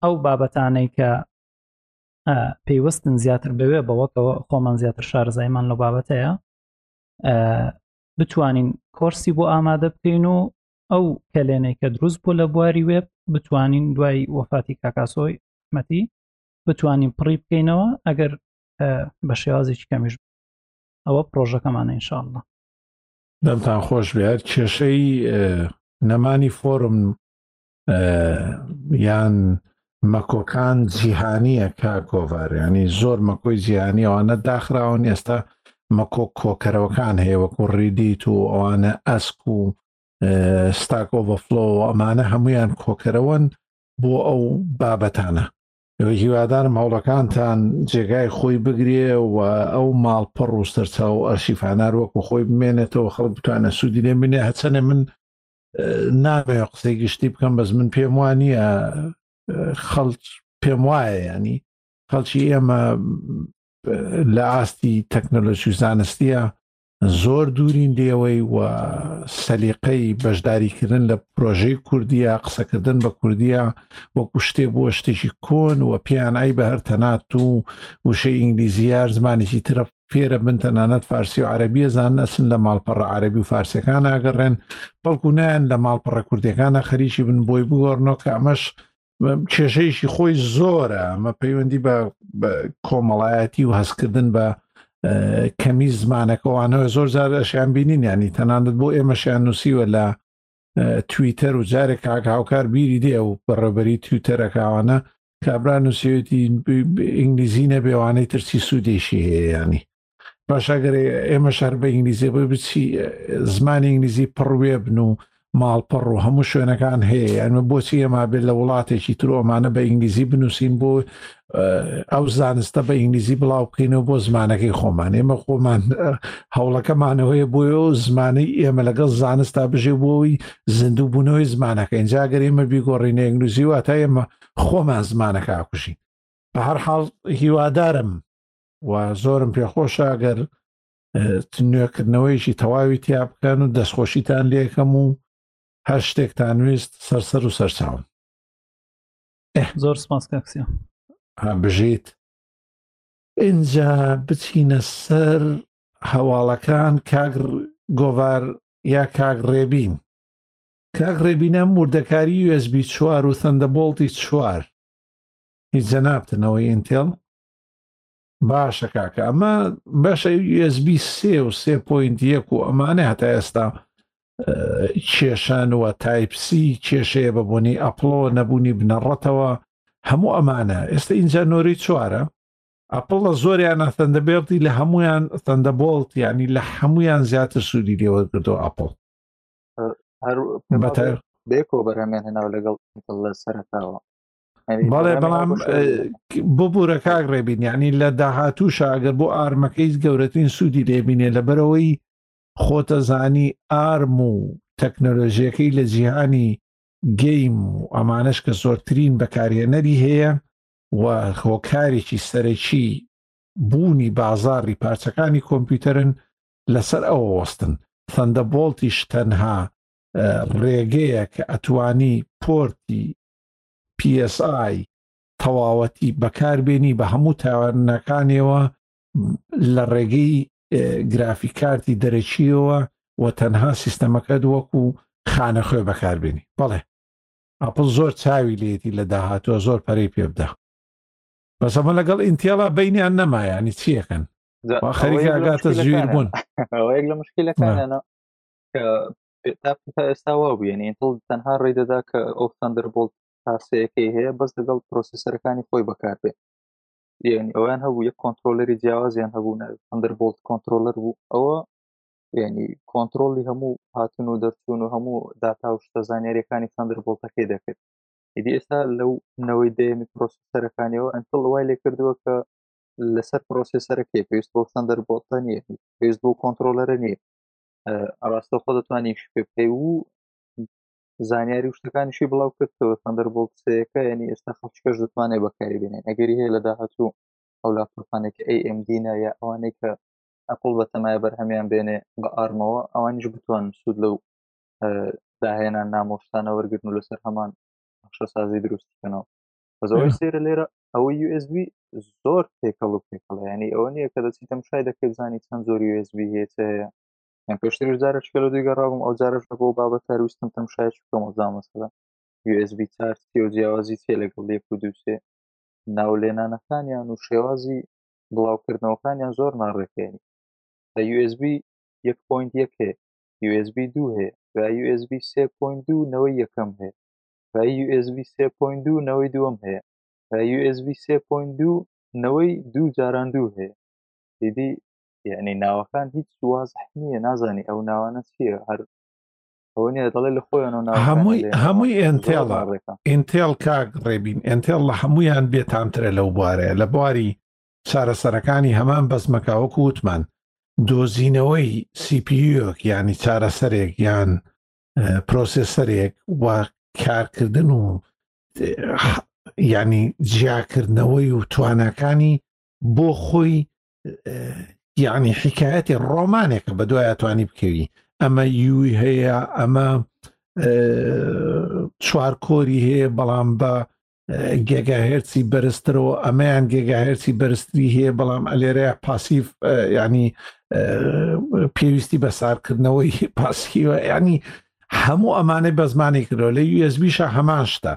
ئەو بابەتانەی کە پێیوەستن زیاتر بەوێ بەوەکەوە خۆمان زیاتر شارزایمان لە بابەتەیە بتوانین کۆرسی بۆ ئامادە بکەین و ئەو کەلێنەی کە دروست بوو لە بواری وێب بتوانین دوای وەفاتی کاکاسۆی حمەتی بتوانین پڕی بکەینەوە ئەگەر بە شێوازێکی کەمیش ئەوە پرۆژەکەمانە انشاءله
دەمتان خۆش بێت کێشەی نەمانی فۆرم یان مەکۆکان جیهانیە کاک گۆڤار یانی زۆر مەکۆی جیهانی ئەوانە داخراون ئێستا مەکۆ کۆکەرەوەکان هەیە وەکو ڕیدیت و ئەوانە ئەسک و ستاک ئۆڤەفلۆ ئەمانە هەمویان کۆکەرەوەن بۆ ئەو بابەتانە هیوادارم هەوڵەکانتان جێگای خۆی بگرێ و ئەو ماڵپەڕ و سەرچاو ئەرشیفانار وەکو خۆی بمێنێتەوە خەڵک بتوانە سوودی لێ بینێ هەچەنێ من ناوێ قسەی گشتی بکەم بەس من پێم وانە خەڵک پێم وایە ینی خەڵکی ئێمە لە ئاستی تەکنەلۆژی و زانستیە زۆر دوورین لێوەی و سەلیقەی بەشداریکردن لە پرۆژەی کوردیا قسەکردن بە کوردیا وەکو شتێ بووە شتێکی کۆن و پیان ئای بە هەر تەنات و وشەی ئینگلیزیار زمانێکی ترە فێرە بن تەنانەت فارسی و عەربیە زان نەسن لە ماڵپەڕە عەربی و فارسەکان ئاگەڕێن بەڵکو نایەن لە ماڵپەڕە کوردەکانە خەریکی بن بۆی بگۆڕنەوە کە ئەمەش کێشەیەکی خۆی زۆرە ئەمە پەیوەندی بە کۆمەڵایەتی و هەستکردن بە کەمی زمانەکەوانەوە زۆر زار ئەشیان بینین ینی تەنانەت بۆ ئێمەشیان نووسیوە لە تویتەر و جارێک کاک هاوکار بیری دێ و بەڕێبەری تویتەرەکەوانە کابرا نووسێتی ئینگلیزی نەبێوانەی ترسی سوودێکی هەیەیانی باشگەر ئێمە شار بە ئینگلیزی بۆی بچی زمانی ئینگلیزی پڕوێ بن و ماڵپەڕ و هەموو شوێنەکان هەیە ئەمە بۆچی ئەما بێت لە وڵاتێکی ترۆمانە بە ئینگلیزی بنووسین بۆ ئەو زانستە بە ئینگلیزی بڵاو بکەینەوە بۆ زمانەکەی خۆمان ئێمە خۆمان هەوڵەکەمانەوەی بۆیە و زمانی ئێمە لەگەڵ زانستا بژێ بۆەوەی زیندوو بوونەوەی زمانەکە ئینجا گەر ئێمە بیگۆڕینە ئینگلیزی و تا ئێمە خۆمان زمانەکە کوژین بە هەر حاڵ هیوادارم و زۆرم پێخۆشە گەر نوێکردنەوەیشی تەواوی تیا بکەن و دەستخۆشیتان لێکەم و هەر شتێکتان ویست سەرسەر و سەرچاوم
زۆر سپاس کاک سیا ها
بژیت ئینجا بچینە سەر هەواڵەکان کاک گۆڤار یا کاک ڕێبین کاک ڕێبینە مردەکاری USB چوار و سندە بۆڵتی چوار هیچ جەنابتنەوەی ئینتێڵ باشە کاکە ئەمە بەشە USB سێ و سێ پوینت یەک و ئەمانە هەتا ئێستا کێشانوە تایپسی کێشەیە بە بۆنی ئەپلەوە نەبوونی بنەڕەتەوە هەموو ئەمانە ئێستا ئینجا نۆری چوارە ئەپل لە زۆریانە تەندەبێڵتی لە هەمویان تەندەبڵت ینی لە هەمویان زیاتر سوودی لێوەگردو ئەپل
بەکۆ بەرهەمیان هێناوە لەگەڵ لە سەرتاوە
بەڵێ بەڵام ببوورە کاک ڕێبین یعنی لە داهاتووشە ئەگەر بۆ ئارمەکەی گەورەترین سوودی لێبینێ لە بەرەوەی خۆتە زانی ئارم و تەکنەلۆژیەکەی لە جیهانی گەیم و ئەمانش کە زۆرترین بەکارهێنەری هەیە و هۆکارێکی سەرەکی بوونی بازاری پارچەکانی کۆمپیوتەرن لەسەر ئەوە وەستن سندە بۆڵتیش تەنها ڕێگەیە کە ئەتوانی پۆرتی PSI، تەواوەتی بەکاربێنی بە هەموو تاوانەکانیەوە لە ڕێگەی گرافی کارتی دەرەکیەوە و تەنها سیستەمەکەت وەکو خانەخوێ بەکاربێنی بەڵێ ئەپل زۆر چاوی لێتی لە داهاتوە زۆر پەرەی پێ بدە بەس ئەمە لەگەڵ ئینتێڵا بینیان نەمایانی چیەکەن خەریگاتە زویر بوون
ئەوەیەک لە مشکلەکانە تا ئێستا وا بوو یعنی ئینتڵ تەنها ڕێ دەدا کە ئەو سندەربڵ تاسەیەەکەی هەیە بەس لەگەڵ پرۆسیسەرەکانی خۆی بەکاربێت یعنی ئەویان هەبوو یەک کۆنتترۆلەری جیاوازیان هەبوو سندەربڵ کۆنتترۆلەر بوو ئەوە یعنی کۆنتترۆلی هەموو هاتن و دەرچوون و هەموو داتا و شتە زانیاریەکانی سندەربڵتەکەی دەکرد ئیدی ئێستا لەو نەوەی دەیەمی پرۆسیسەرەکانیەوە ئەنتڵ وای لێ کردووە کە لەسەر پرۆسیسەرەکەی پێویست بۆ سندەربڵتە نیە پێویست بۆ کۆنتترۆلەرە نیە ئاراستە خۆ دەتوانانی پێ بکەی و زانیاری و شتەکانیشی بڵاو کردەوە تەندەر بۆکسەکە ینی ئێستا خەڵچکەش دەتوانێت بەکاری بێنێ ئەگەری هەیە لە داهاتوو ئەو لاپتۆپانێک AMD نایە ئەوانەی کە ئەپل بە تەمای بەرهەمیان بێنێ بە ئارمەوە ئەوانیش بتوان سوود لەو داهێنان نامۆشتانە وەرگن و لەسەر هەمان شەسازی دروستکەنەوە زۆری سێرە لێرە ئەوە USB زۆر تێکەڵ و پێکەڵیانی ئەوە نییە کە دەچی تەمشای دەکرێت زانی چەند زۆری USB هەیە هەیە یان پێشترش جارش کە لە دوی گەڕاوم ئەو جارش بۆ بابەت تارویستم تەمشای بکەم زامەسەدا USB چار و جیاوازی چێ لەگەڵ لێک و دووسێ ناو لێنانەکانیان و شێوازی بڵاوکردنەوەکانیان زۆر ناڕێکێنی لە USB یەک پوینت یەک هەیە USB دوو هەیە و USB سێ پوینت دوو نەوەی یەکەم هەیە بە usb 3.2 نەوەی دووەم هەیە بە usb 3.2 نەوەی دوو جاران دوو هەیە دیدی یعنی ناوەکان هیچ وازح نییە نازانی ئەو ناوانە چییە هەر ئەوە نیە دەڵێ لە خۆیان و
هەمووی هەمووی ئەنتێڵە ئینتێڵ کاک ڕێبین ئەنتێڵ لە هەمویان بێتامترە لەو بوارەیە لە بواری چارەسەرەکانی هەمان بەزمەکاوەکو وتمان دۆزینەوەی سیپیک ینی چارەسەرێک یان پرۆسسەرێک و کارکردن و ینی جیاکردنەوەی و توانەکانی بۆ خۆی یعنی حکایەتی ڕۆمانێکە بە دوای توانی بکەوی ئەمە یوی هەیە ئەمە چوارکۆری هەیە بەڵام بە گێگاهێرسی بەرزترەوە ئەمەیان گێگاهێرسی بەرزتری هەیە بەڵام ئەلێرەیە پاسیف ینی پێویستی بە سارکردنەوەی پاسیوە ینی هەموو ئەمانەی بە زمانی کرۆ لە یسبیشە هەمان شتە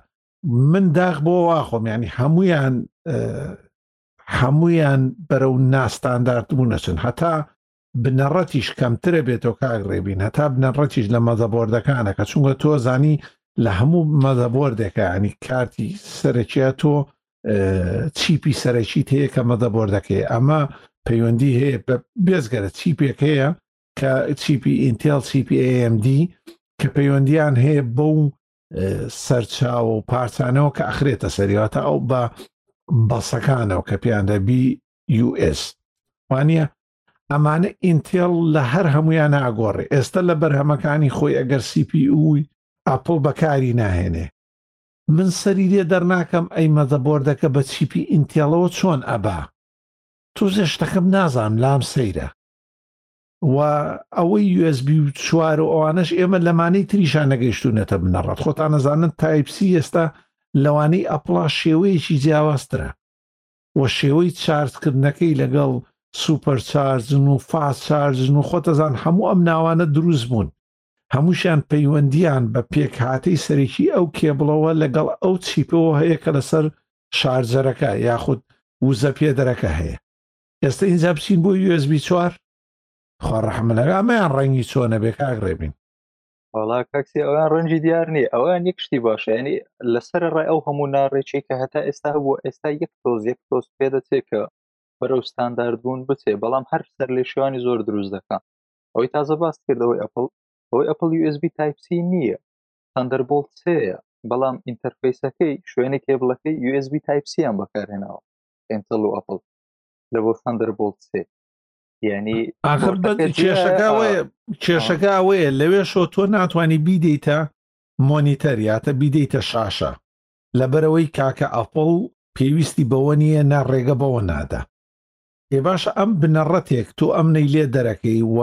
من داخ بۆ واخۆم ینی هەمویان هەمویان بەرە و ناستاندارت بوو نەچن هەتا بنەڕەتیش کەمترە بێتەوە کاک ڕێبین هەتا بنەڕەتیش لە مەزەبۆردەکانەکە چونگە تۆ زانی لە هەموو مەزەبۆردێکە ینی کارتی سەرەکیە تۆ چیپی سەرەکی هەیە کە مەزەبۆردەکەی ئەمە پەیوەندی هەیە بە بێزگەرە چیپێک هەیە کە چیپی ئینتێل چیپی AMD کە پەیوەندیان هەیە بەو سەرچاو و پارچانەوە کە ئەخرێتە سەریەوە تا ئەو بە بەسەکانەوە کە پێیاندا بی US وانە ئەمانە ئینتێڵ لە هەر هەموویان ئاگۆڕێ ئێستا لە بەرهەمەکانی خۆی ئەگەر سی پی ئووی ئەپڵ بەکاری ناهێنێ من سەری لێ دەرناکەم ئەی مەزەبۆردەکە بە چیپی ئینتێڵەوە چۆن ئەبا تۆزێ شتەکەم نازانم لام سەیرە و ئەوەی USB و چوار و ئەوانش ئێمە لەمانەی تریشان نەگەیشتونەتە بنەڕەت خۆتان نەزانن تایپسی ئێستا لەوانەی ئەپڵا شێوەیەکی جیاوازترە و شێوەی چارج کردنەکەی لەگەڵ سوپەر چارجن و فاست چارجن و خۆتەزان هەموو ئەم ناوانە دروست بوون هەمووشیان پەیوەندیان بە پێکهاتەی سەرەکی ئەو کێبڵەوە لەگەڵ ئەو چیپەوە هەیە کە لەسەر شارجەرەکە یاخود وزە پێدەرەکە هەیە ئێستا ئینجا بچین بۆ USB چوار خوا ڕەحمە لەگامەیان ڕەنگی چۆنە بێ کاک ڕێبین
وڵا کاکسی ئەویان ڕەنجی دیار نییە ئەویان یەک شتی باشە ینی لەسەر ڕای ئەو هەموو ناڕێکی کە هەتا ئێستا بۆ ئێستا یەک تۆز یەک تۆز پێ دەچێت کە بەرەو ستاندارد بوون بچێ بەڵام هەر سەر لێ شوانی زۆر دروست دەکە ئەوەی تازە باست کردەوەی ئەپل ئەوەی ئەپل USB تایپسی نییە تەندەربڵ سەیە بەڵام ئینتەرفیسەکەی شوێنی کێبلەکەی USB تایپسیان بەکارهێناوە ئینتەڵ و ئەپل لە بۆ تەندەربڵ سێ یعنی
کێشەکە کێشەکە ئەوەیە لەوێ شۆ تۆ ناتانی بیدەیتە مۆنیتەریاتە بیدەیتە شاشە لەبەرەوەی کاکە ئەپڵ پێویستی بەوە نییە نە ڕێگە بەوە نادا ێ باشە ئەم بنەڕەتێک تۆ ئەم نەی لێ دەرەکەی و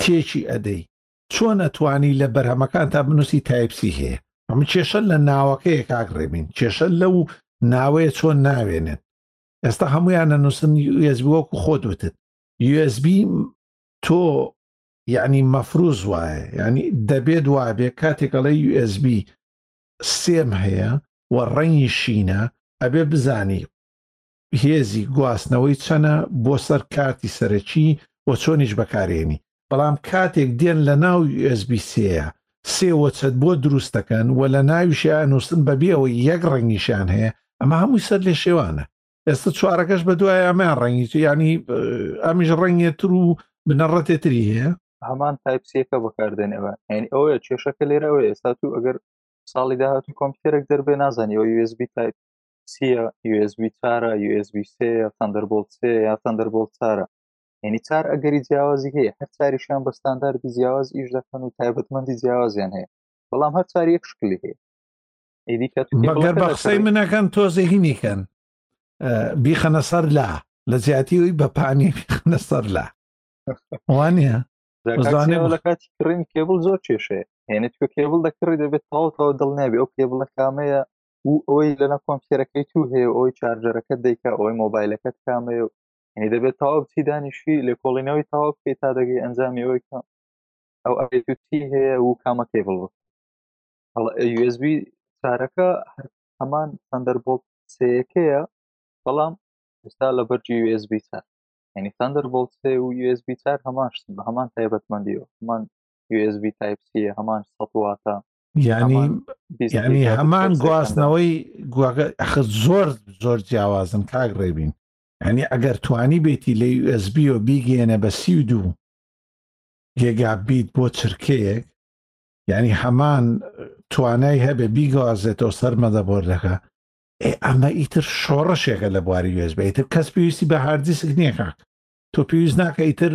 تێکی ئەدەی چۆن ئەتوانی لە بەرهەمەکان تا بنووسی تایپسی هەیە ئەمە کێشە لە ناوەکەی کاک ڕێبین کێشە لەو ناوەیە چۆن ناوێنێت ئێستا هەمویان نەنووسن USB وەکو خۆت وتت USB تۆ یعنی مەفروز وایە ینی دەبێت وابێ کاتێکەڵێ USB سێم هەیە و ڕەنگی شینە ئەبێ بزانی هێزی گواستنەوەی چەنە بۆ سەر کارتی سەرەکی و چۆنیش بەکارێنی بەڵام کاتێک دێن لە ناو usb سێیە سێ وەچەت بۆ دروست دەکەن و لە ناویشی ئانوستن بەبێ ئەوەی یەک ڕەنگیشیان هەیە ئەمە هەمووی سەر لێ شێوانە ئێستا چوارەکەش بە دوای ئەمیان ڕەنگی ینی ئەمیش ڕەنگێ تر و بنەڕەتێ تری هەیە
هەمان تایپسیەکە بەکاردێنەوە یعنی ئەوەیە کێشەکە لێرە ئەوەیە ئێستا تو ئەگەر ساڵی داهاتوو کۆمپیوتەرێک دەربێ نازانانی ئەو USB تایپ سیە USB چارە USB سێ تەندەربڵ سێ یا تەندەربڵ چارە یعنی چار ئەگەری جیاوازی هەیە هەر چاریشان بە ستانداردی جیاواز ئیش دەکەن و تایبەتمەندی جیاوازیان هەیە بەڵام هەر چاری یەک شکلی هەیە
بەگەر بە قسەی منەکەن تۆزێ هینیکەن بیخەنە سەر لا لە جیاتی وی بە پانی بیخەنە سەر لا وانە
لە کاتی کڕین کێبڵ زۆر کێشەیە هێنە تۆ کێبڵ دەکڕی دەبێت تاوتەوە دڵنیابێ ئەو کێبڵە کامەیە و ئەوەی لەنە کۆمپیرەکەی تو هەیە ئەوی چارجەرەکە دیکە ئەوەی مۆبایلەکەت کامەیە یعنی دەبێت تەواو بچی دانیشی لێکۆڵینەوەی تەواو بکەیت تا دەگەی ئەنجامی ئەوەی کە ئەو ئەتی هەیە و کامە کێبڵ بکە هەڵ USB چارەکە هەر هەمان سندەر بۆڵ سەیەکەیە بەڵام ئستا لە بەرجی USB چار ینی سندەر بۆڵ سێ و USB چار هەمان شتن بە هەمان تایبەتمەندیەوە هەمان USB تایپ سیە هەمان سەواتە
ینی ینی هەمان گواستنەوەی گوواگە ئەخ زۆر زۆر جیاوازن کاک ڕێبین یانی ئەگەر توانیبێتی لە USB و بیگەێنە بە سی و دوو گێگا بیت بۆ چرکەیەک یعنی هەمان توانای هەبێ بیگوازێتەوە سەر مەدەبۆردەکە ئەمە ئیتر شۆڕشێکە لە بواری وێزبێتتر کەس پێویستی بە هاردیسک نییە کاک تۆ پێویست ناکە ئیتر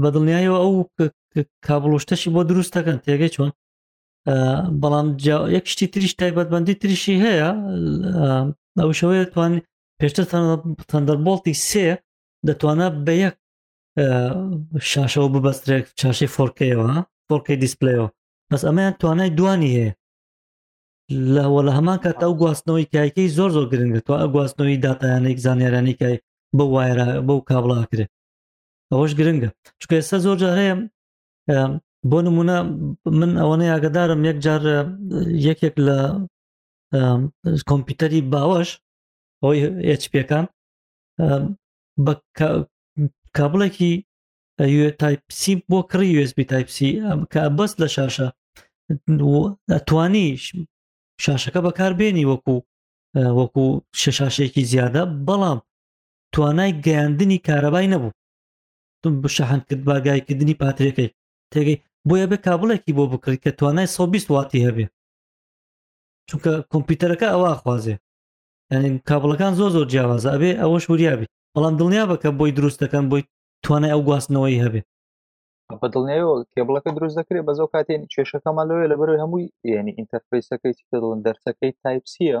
بە دڵنیایەوە ئەو
کابڵۆشتەشی بۆ دروست دەکەن تێگەی چۆن بەڵام یەک شتی تریش تایبەتبندی تریشی هەیە ئەو شەوەیە توان پێشتر تەندەربڵتی سێ دەتوانە بە یەک شاشەوە ببەسترێک چاشی فۆرکەوە فۆرکی دیسپلەوە بەس ئەمەیان توانای دوانی هەیە لەوە لە هەمان کات ئەو گواستنەوەی کایکەی زۆر زۆر گرنگە تو ئە گواستنەوەی دااتیانێک زانیارانێکای بە وایرە بەو کابڵاکرێت ئەوەش گرنگە چکە ئێستا زۆر جار هەیە بۆ نمونە من ئەوەنەی ئاگدارم یەک جار یەکێک لە کۆمپیوتەری باوەش ئەوەی هچپەکان بە کابلێکی تایپسی بۆ کڕی USB تایپسی کە بەست لە شاشە توانیش شاشەکە بەکاربێنی وەکو وەکو شاشەیەکی زیادە بەڵام توانای گەیاندنی کارەبای نەبوو بشەحن کرد باگایکردنی پاترەکەی تێگەی بۆیە بە کابلێکی بۆ بکڕیت کە توانای 120 واتی هەبێ چونکە کۆمپیوتەرەکە ئەوە خوازێ یعنی کابلەکان زۆر زۆر جیاوازە ئەبێ ئەوە شوریابی بەڵام دڵنیا بە کە بۆی دروست دەکەن بۆی توانای ئەو گواستنەوەی هەبێ
بە دڵنیەوە کێبڵەکە دروست دەکرێت بە زۆ کاتێن کێشەکەمان لەوەیە لە بەرەوەی هەمووی یعنی ئینتەرفیسەکەی دڵن دەرچەکەی تایپسیە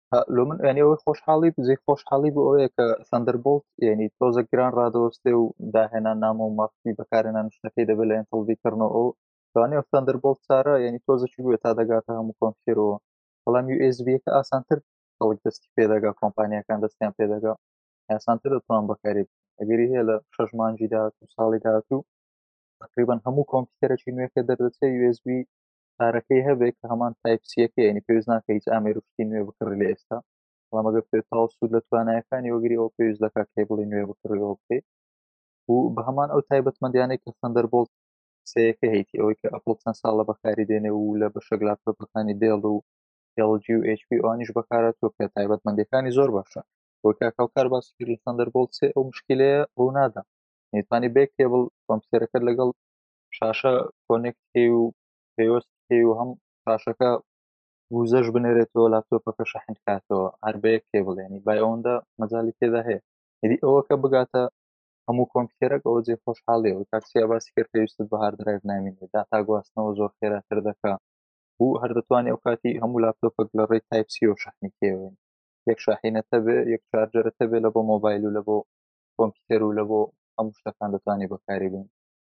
لۆ من یعنی ئەوەی خۆشحاڵی بزی خۆشحاڵی بۆ ئەوەیە کە سندربڵت یعنی تۆزە گران ڕادۆستێ و داهێنان نامۆ و مافی بەکارێنان شتەکەی دەبێت لە ئەنتڵدی کردنەوە ئەو توانێ و سندربڵت سارە یعنی تۆزەکی بێت تا دەگاتە هەموو کۆمپیرەوە بەڵام USBەکە ئاسانتر خەڵک دەستی پێدەگا کۆمپانیەکان دەستیان پێدەگا ئاسانتر دەتوان بەکاری ئەگەری هەیە لە شەش مانجی داات و ساڵی داات و تقریبان هەموو کۆمپیوتەرەی نوێکە دەردەچێت USB پارەکەی هەبێت کە هەمان تایپسیەکە ینی پێویست ناکە هیچ ئامێر و شتی نوێ بکڕی لە ئێستا وامەگە پێ تاو سوود لە توانایەکانی وەگری ئەو پێویست دەکات کێ بڵی نوێ بکڕیەوە بکەیت و بە هەمان ئەو تایبەتمەندیانەی کە سندەر بۆڵ سەیەکە هەیتی ئەوەی کە ئەپڵ چەند ساڵە بەکاری دێنێ و لە بەشەک لاپتۆپەکانی دێڵ و LG و HP ئەوانیش بەکارە تۆ کە تایبەتمەندەکانی زۆر باشە وەکاکەوکار باسی کرد لە سندەر بۆڵ سێ ئەو مشکلەیە ڕوونادا نێتوانی بێ کێبڵ کۆمپیوتەرەکە لەگەڵ شاشە کۆنێکت پێ و پێوەست پێ و هەم شاشەکە وزەش بنێرێتەوە لاپتۆپەکە شەحن کاتەوە هەر بە یەک کێبڵ ینی بای ئەوەندە مەزای تێدا هەیە یدی ئەوەکە بگاتە هەموو کۆمپیوتەرەک ئەوە جێ خۆشحاڵی و تاکسیا باسی کرد پێویست بە هاردرایف نامین داتا گواستنەوە زۆر خێراتر دەکە بوو هەر دەتوانانی ئەو کاتی هەموو لاپتۆپەک لە ڕێی تایپسی و شەحنی کێوێن یەک شاحینەتە بێ یەک شارجەرەتە بێ لە بۆ مۆبایل و لە بۆ کۆمپیوتەر و لە بۆ ئەم شتەکان دەتوانانی بەکاری بین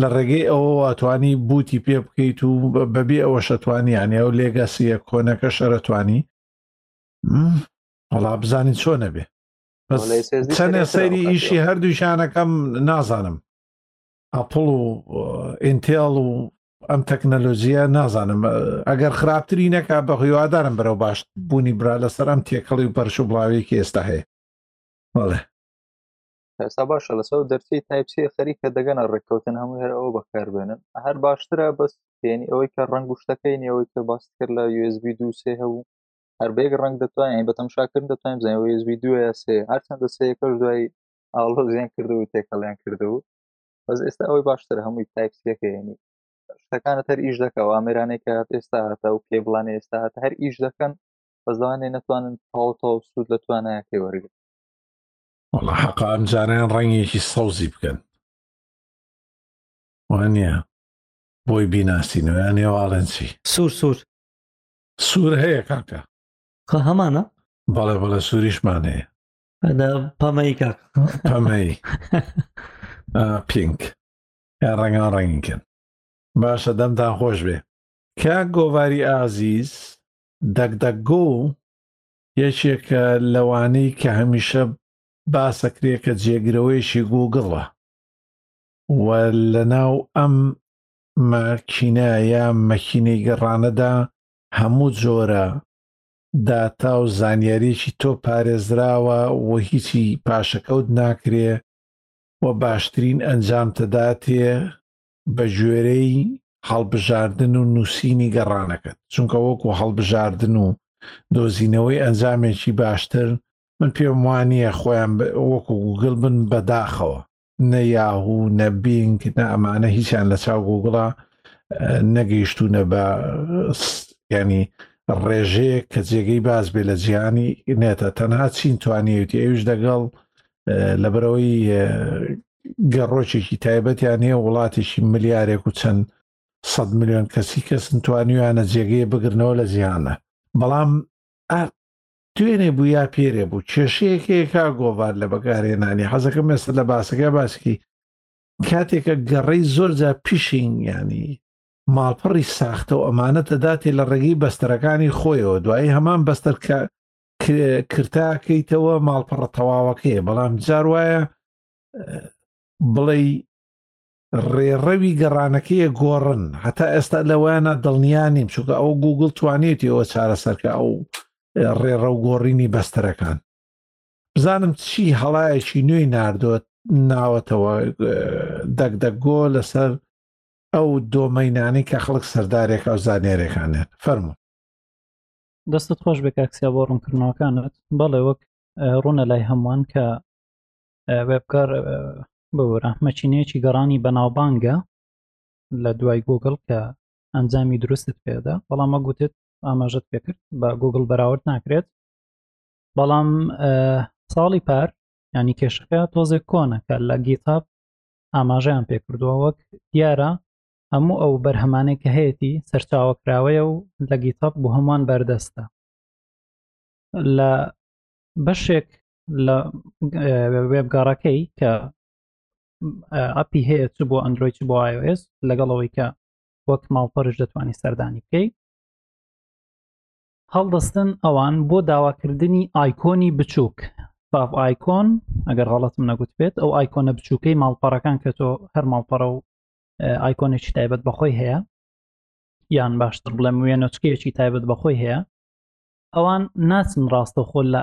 لە
ڕێگەی ئەوەوە توانی بوتی پێ بکەیت و بەبێ ئەوە شەتوانی یانە ئەو لێگەسیە کۆنەکە شەرەتوانی وڵا بزانین چۆن نەبێ چەندێ سەیری ئیشی هەردووشانەکەم نازانم ئەپڵ و ئینتێڵ و ئەم تەکنەلۆژیە نازانم ئەگەر خراپتری نەکا بە هیوادارم بەرەو باش بوونی برا لەسەر ئەم تێکەڵی و پەرش و بڵاوێکی ئێستا هەیە بەڵێ
ئێستا باشە لەسەر دەرچەی تایپسی خەریکە دەگەنە ڕێککەوتن هەموو هەر ئەوە بەکاربێنن هەر باشترە بەس پێنی ئەوەی کە ڕنگ شتەکەی نێەوەی کە باست کرد لە USB دو سێ هەبوو هەر بێک ڕنگ دەتوانین بە تەمشاکرد دەتوانین بزانین USB دو سێ هەرچەند دە سەیەکەش دوای ئاڵۆ زیان کردو تێکەڵیان کردو بەس ئێستا ئەوەی باشتر هەمووی تایپسیەکەیانی شتەکانە هەر ئیش دەکەەوە ئامێرانێکە ئێستا هەتا و کێبلانە ئێستا هەت هەر ئیش دەکەن بەزانێ نەتوانن تاوتەوە سوود لە توانایەکەی وەرگن
وەڵا حەقا ئەم جاریان ڕەنگێکی سەوزی بکەن وانە بۆی بیناسینەوەیان هێواڵێن چی
سوور سوور
سوور هەیە کاکە
خە هەمانە
بەڵێ بەڵێ سووریشمان هەیە
پەمەی کاک
پەمەی پینک یا ڕەنگان ڕەنگیکەن باشە دەمتان خۆش بێ کاک گۆواری ئازیز دەکدەگۆ یەکێکە لەوانەی کە هەمیشە باسەکرێ کە جێگرەوەیەکی گوگڵە و لەناو ئەم ماکینە یا مەکینەی گەڕانەدا هەموو جۆرە داتا و زانیاریەکی تۆ پارێزراوە و هیچی پاشەکەوت ناکرێ و باشترین ئەنجام تەداتێ بە گوێرەی هەڵبژاردن و نووسینی گەڕانەکەت چونکە وەکو هەڵبژاردن و دۆزینەوەی ئەنجامێکی باشتر من پێم وانە خۆیان وەکو گوگل بن بەداخەوە نە یاهوو نە بینگ نە ئەمانە هیچیان لە چاو گوگڵە نەگەیشتونە بە ینی ڕێژەیە کە جێگەی باز بێ لە جیهانی نێتە تەنها چین توانیوتی ئەوش دەگەڵ لەبەرەوەی گەڕۆکێکی تایبەتیان هەیە وڵاتێکی ملیارێک و چەند سەد میلیۆن کەسی کەسن توانیویانە جێگەیە بگرنەوە لە جیهانە بەڵام توێنێ بوو یا پێرێ بوو کێشەیەکێکا گۆڤار لە بەکارهێنانی حەزەکە مێستا لە باسەکە باسکی کاتێکە گەڕی زۆرجا پیشین ینی ماڵپەڕی ساختە و ئەمانە تەداتێ لە ڕێگەی بەستەرەکانی خۆیەوە دوایی هەمان بەستەر کە کرتاکەیتەوە ماڵپەڕە تەواوەکەی بەڵام جار وایە بڵێی ڕێڕەوی گەڕانەکەیە گۆڕن هەتا ئێستا لەوانە دڵنیا نیم چونکە ئەو گوگل توانێتی ئەوە چارەسەرکە ئەو ڕێڕە و گۆڕینی بەستەرەکان بزانم چی هەڵایەکی نوێی ناردۆت ناوەتەوە دەگدەگۆ لەسەر ئەو دۆمەینانی کە خەڵک سەردارێکا و زانیارەکانێت فەرمو
دەستت خۆش بێ کاکسیا بۆ ڕوونکردنەوەکانت بەڵێ وەک ڕوونە لای هەمووان کە وێبکار ببورە مەچینەیەکی گەڕانی بەناوبانگە لە دوای گوگل کە ئەنجامی دروستت پێدا بەڵام وە گوتت ئاماژت پێکرد بە گوگل بەراورد ناکرێت بەڵام ساڵی پار ینی کێشەکە تۆزێک کۆنەکە لە گیتاب ئاماژەیان پێکردووە وەک دیارە هەموو ئەو بەرهەمانێک کە هەیەی سەرچاوەکراوەیە و لە گیتاب بۆ هەمووان بەردەستە لە بەشێک لە وێبگەڕەکەی کە ئەپی هەیە چ بۆ ئەندروۆی چ بۆ iOS لەگەڵەوەی کە وەک ماڵپەرش دەتوانانی سەردانی بکەیت هەڵدەستن ئەوان بۆ داواکردنی ئایکۆنی بچووک فاف ئایکۆن ئەگەر غەڵەتم نەگوت بێت ئەو ئایکۆنە بچووکەی ماڵپەڕەکان کە تۆ هەر ماڵپەڕە و ئایکۆنێکی تایبەت بەخۆی هەیە یان باشتر بڵێم وێنەچکەیەکی تایبەت بەخۆی هەیە ئەوان ناچن ڕاستەخۆ لە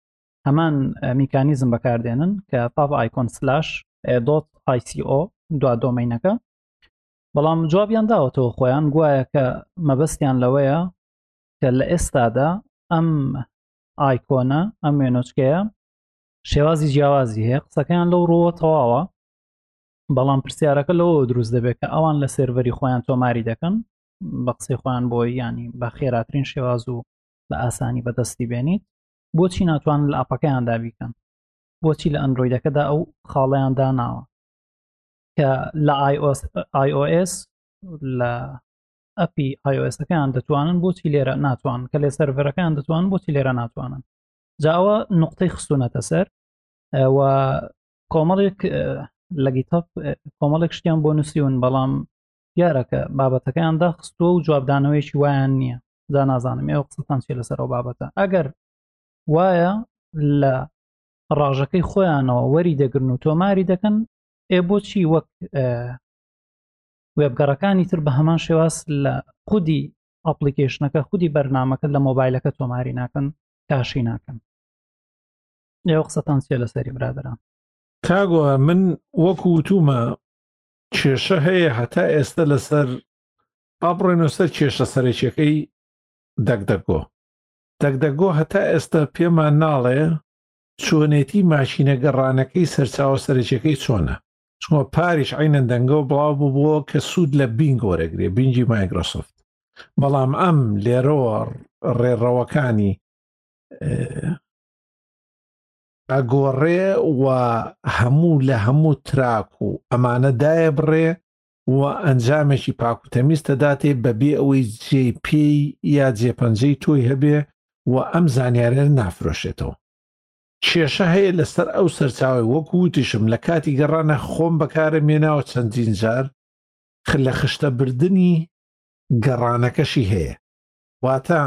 هەمان میکانیزم بەکاردێنن کە پاڤ ئایکۆن سلاش دۆت ICO دوا دۆمینەکە بەڵام جوابیان داوەتەوە خۆیان گوایە کە مەبەستیان لەوەیە کە لە ئێستادا ئەم ئایکۆنە ئەم وێنۆچکەیە شێوازی جیاوازی هەیە قسەکەیان لەو ڕۆوە تەواوە بەڵام پرسیارەکە لەوە دروست دەبێت کە ئەوان لە سێرڤەری خۆیان تۆماری دەکەن بە قسەی خۆیان بۆی ینی بە خێراترین شێواز و بە ئاسانی بەدەستی بێنیت بۆچی ناتوانن لە ئەپەکەیان دابیکەن بۆچی لە ئەندرویدەکەدا ئەو خاڵیان داناوە کە لە iOS لە ئەپی iOSەکەیان دەتوانن بۆچی لێرە ناتوان کە لێ سەرەرەکان دەتوان بۆچی لێرە ناتوانن جاوە نقطەی خستونەتە سەر و کۆمەڵێک لە گیتەپ کۆمەڵێک شتیان بۆ نووسیون بەڵام دیارەکە بابەتەکەیان داخستووە و جوابدانەوەیکی وایان نییە جا نازانم ئێوە قسەتان چێ لەسەر ئەو بابەتە ئەگەر وایە لە ڕاژەکەی خۆیانەوە وەری دەگرن و تۆماری دەکەن ئێ بۆچی وەک وێبگەڕەکانی تر بە هەمان شێواز لە خودی ئەپلیکیشنەکە خودی بەرنمەکە لە مۆبایلەکە تۆماری ناکەن کاشی ناکەن لێو قسەتان چێ لەسەری برادران
کاگوە من وەکو وتومە کێشە هەیە هەتا ئێستە لەسەر با بڕێنەوە سەر کێشە سەرەکیەکەی دەکدەگۆ دەکدەگۆ هەتا ئێستا پێمان ناڵێ چۆنێتی ماشینە گەڕانەکەی سەرچاوە سەرەکیەکەی چۆنە چۆن پاریش عینەن دەنگە و بڵاو بووەوە کە سوود لە بینگ وەرەگرێ بینجی مایگرۆسفت بەڵام ئەم لێرەوە ڕێڕەوەکانی ئەگۆڕێ و هەموو لە هەموو تراک و ئەمانە دایە بڕێ و ئەنجامێکی پاک و تەمیز تەداتێ بەبێ ئەوەی جێ پێی یا جێپەنجەی تۆی هەبێ و ئەم زانیارە نافرۆشێتەوە. کێشە هەیە لەسەر ئەو سەرچاوەی وەکو وتیشم لە کاتی گەڕانە خۆم بەکارم مێناوە چەندین جار لە خشتە بردنی گەڕانەکەشی هەیە واتە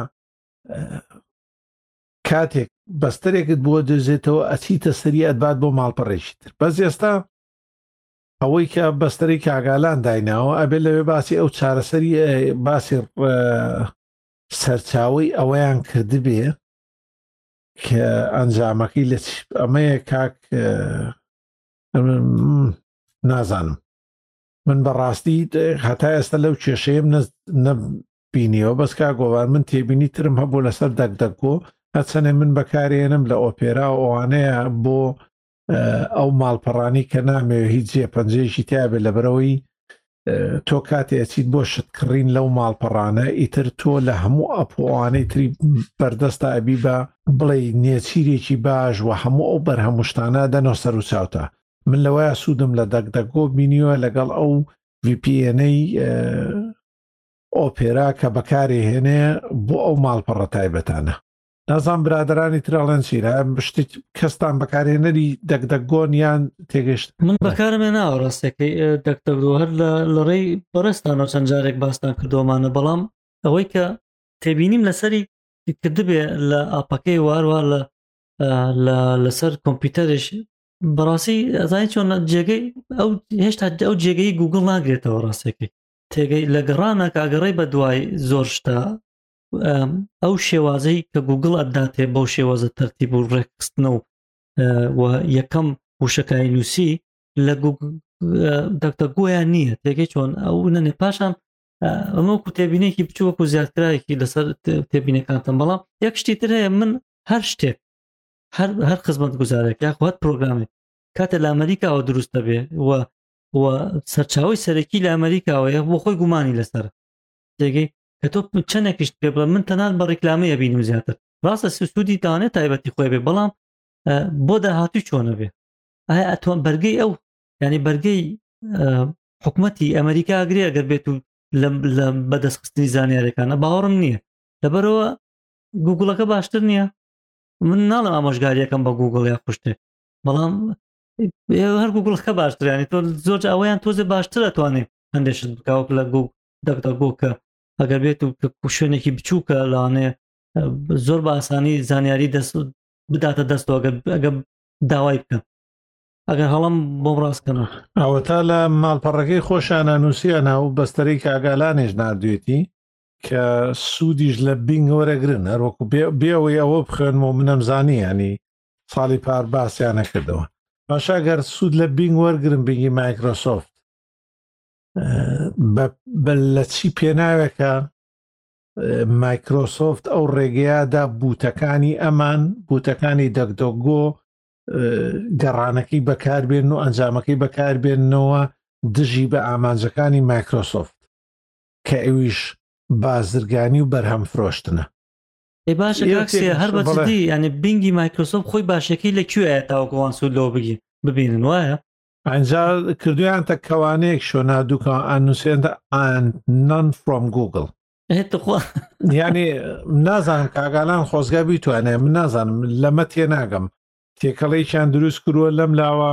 کاتێک بەستەرێکت بۆ دەزێتەوە ئەچیتە سەری ئەدبات بۆ ماڵپەڕێکی تر بەس ئێستا ئەوەی کە بەستەری کاگالان دایناوە ئەبێ لەوێ باسی ئەو چارەسەری باسی سەرچاوی ئەوەیان کردبێ کە ئەنجامەکەی لە ئەمەیە کاک نازانم من بەڕاستی هەتا ئێستا لەو کێشەیەم بینیەوە بەس کا گۆڤان من تێبینی ترم هەبوو لەسەر دەک دەکۆ هەچەنێ من بەکارێنم لە ئۆپێرا و ئەوانەیە بۆ ئەو ماڵپەڕانی کە نامەوێ هیچ جێ پەنجەیەکی تیاابێ لە بەرەوەی تۆ کاتێ ئەچیت بۆ شت کڕین لەو ماڵپەڕانە ئیتر تۆ لە هەموو ئەپۆوانەی تری بەردەستە ئەبی بە بڵێ نێچیرێکی باش و هەموو ئەو بەرهەموشتانە دەنەوە سەر و چاوتە من لەوەیە سوودم لە دەک دەگۆ بینیوە لەگەڵ ئەو VPNەی ئۆپێرا کە بەکاری هێنێ بۆ ئەو ماڵپەڕە تایبەتانە نازان برادرانی ترەڵێن چیرە شتێک کەستان بەکارێنەری دەکدەگۆن یان تێگەشت
من بەکارمێ ناوە ڕاستەکەی دەکتەگۆ هەر لە لەڕێی بەڕێستانە چەند جارێک باستان کردۆمانە بەڵام ئەوەی کە تێبینیم لەسەری کردبێ لە ئاپەکەی واروا لە لەسەر کۆمپیوتەرش بەڕاستی ئەزای چۆن جێگەی ئەو هێشتا ئەو جێگەی گوگل ناگرێتەوە ڕاستەکەی تێگەی لە گەڕانەک ئاگەڕێ بە دوای زۆر شتا ئەو شێوازەی کە گوگل ئەداتێ بەو شێوازە تەرتیب و ڕێکستنە و و یەکەم وشەکانی نووسی لە دەکتە گویان نییە تێگەی چۆن ئەو نەێ پاشان ئەمەکو تێبینێکی بچووەکو زیاترایەکی لەسەر تێبینەکانتم بەڵام یەک شتی تر هەیە من هەر شتێک هەر خزمەت گوزارێک یاخوات پرۆگرامێک کاتە لە ئەمریکاوە دروست دەبێ و و سەرچاوی سەرەکی لە ئەمریکاوەیە بۆ خۆی گومانی لەسەر تێگەی کە تۆ چەندێکیشت پێ بڵێ من تەنان بە ڕیکلامی ئەبین و زیاتر ڕاستە سوودی دانێ تایبەتی خۆی بێ بەڵام بۆ داهاتوی چۆنە بێ ئایا ئەتوان بەرگەی ئەو ینی بەرگەی حکوومەتتی ئەمریکا گرێ ئەگەر بێت و لە بەدەستخستنی زانیارەکانە باوەڕم نییە لەبەرەوە گوگڵەکە باشتر نییە من ناڵم ئامۆژگاریەکەم بە گوگڵ یا خوشتێ بەڵام هەر گوگڵەکە باشترانی تۆ زۆر ئەویان تۆزە باشتر ئەتوانێ هەندێشت بکوک لە گوگ دەکدا گۆکە ئەگەر بێت و شوێنێکی بچووکە لاانێ زۆر بە ئاسانی زانیاری دەست بداتە دەستەوە ئەگە داوای بکە ئەگەر هەڵم بۆ
ڕاستکەنە ئەوەتا لە ماڵپەڕەکەی خۆشانە نووسە ناو بەستەرەی کاگالانێش نردوێتی کە سوودیش لە بینگ وەرەگرن هەروەکو بێەوەی ئەوە بخوێنمەوە منەم زانانی ینی ساڵی پار باسیان نەکردەوە باشە گەر سوود لە بینگ وەرگرم بینگی مایکرۆسۆفت لە چی پێناوێکە مایکرۆسۆفت ئەو ڕێگەیەدا بوتەکانی ئەمان بوتەکانی دەکدۆگۆ گەڕانەکەی بەکاربێن و ئەنجامەکەی بەکاربێنەوە دژی بە ئامانجەکانی مایکرۆسۆفت کە ئەویش بازرگانی و بەرهەم فرۆشتنە
ئەی باشە کاک سیار هەر بە جدی یعنی بینگی مایکرۆسۆفت خۆی باشەکەی لە کوێیە تاوەکو ئەوان سوود لەوە بگیرن ببینن وایە
ئەنجا کردویانتە کەوانەیەک شۆنا دووکان ئەنووسێنتە ئان نان فرۆم گوگل هێتخوا یعنی نازانم کاگالان خۆزگا بیتوانێ من نازانم لەمە تێناگەم تێکەڵێکیان دروست کرووە لەم لاوە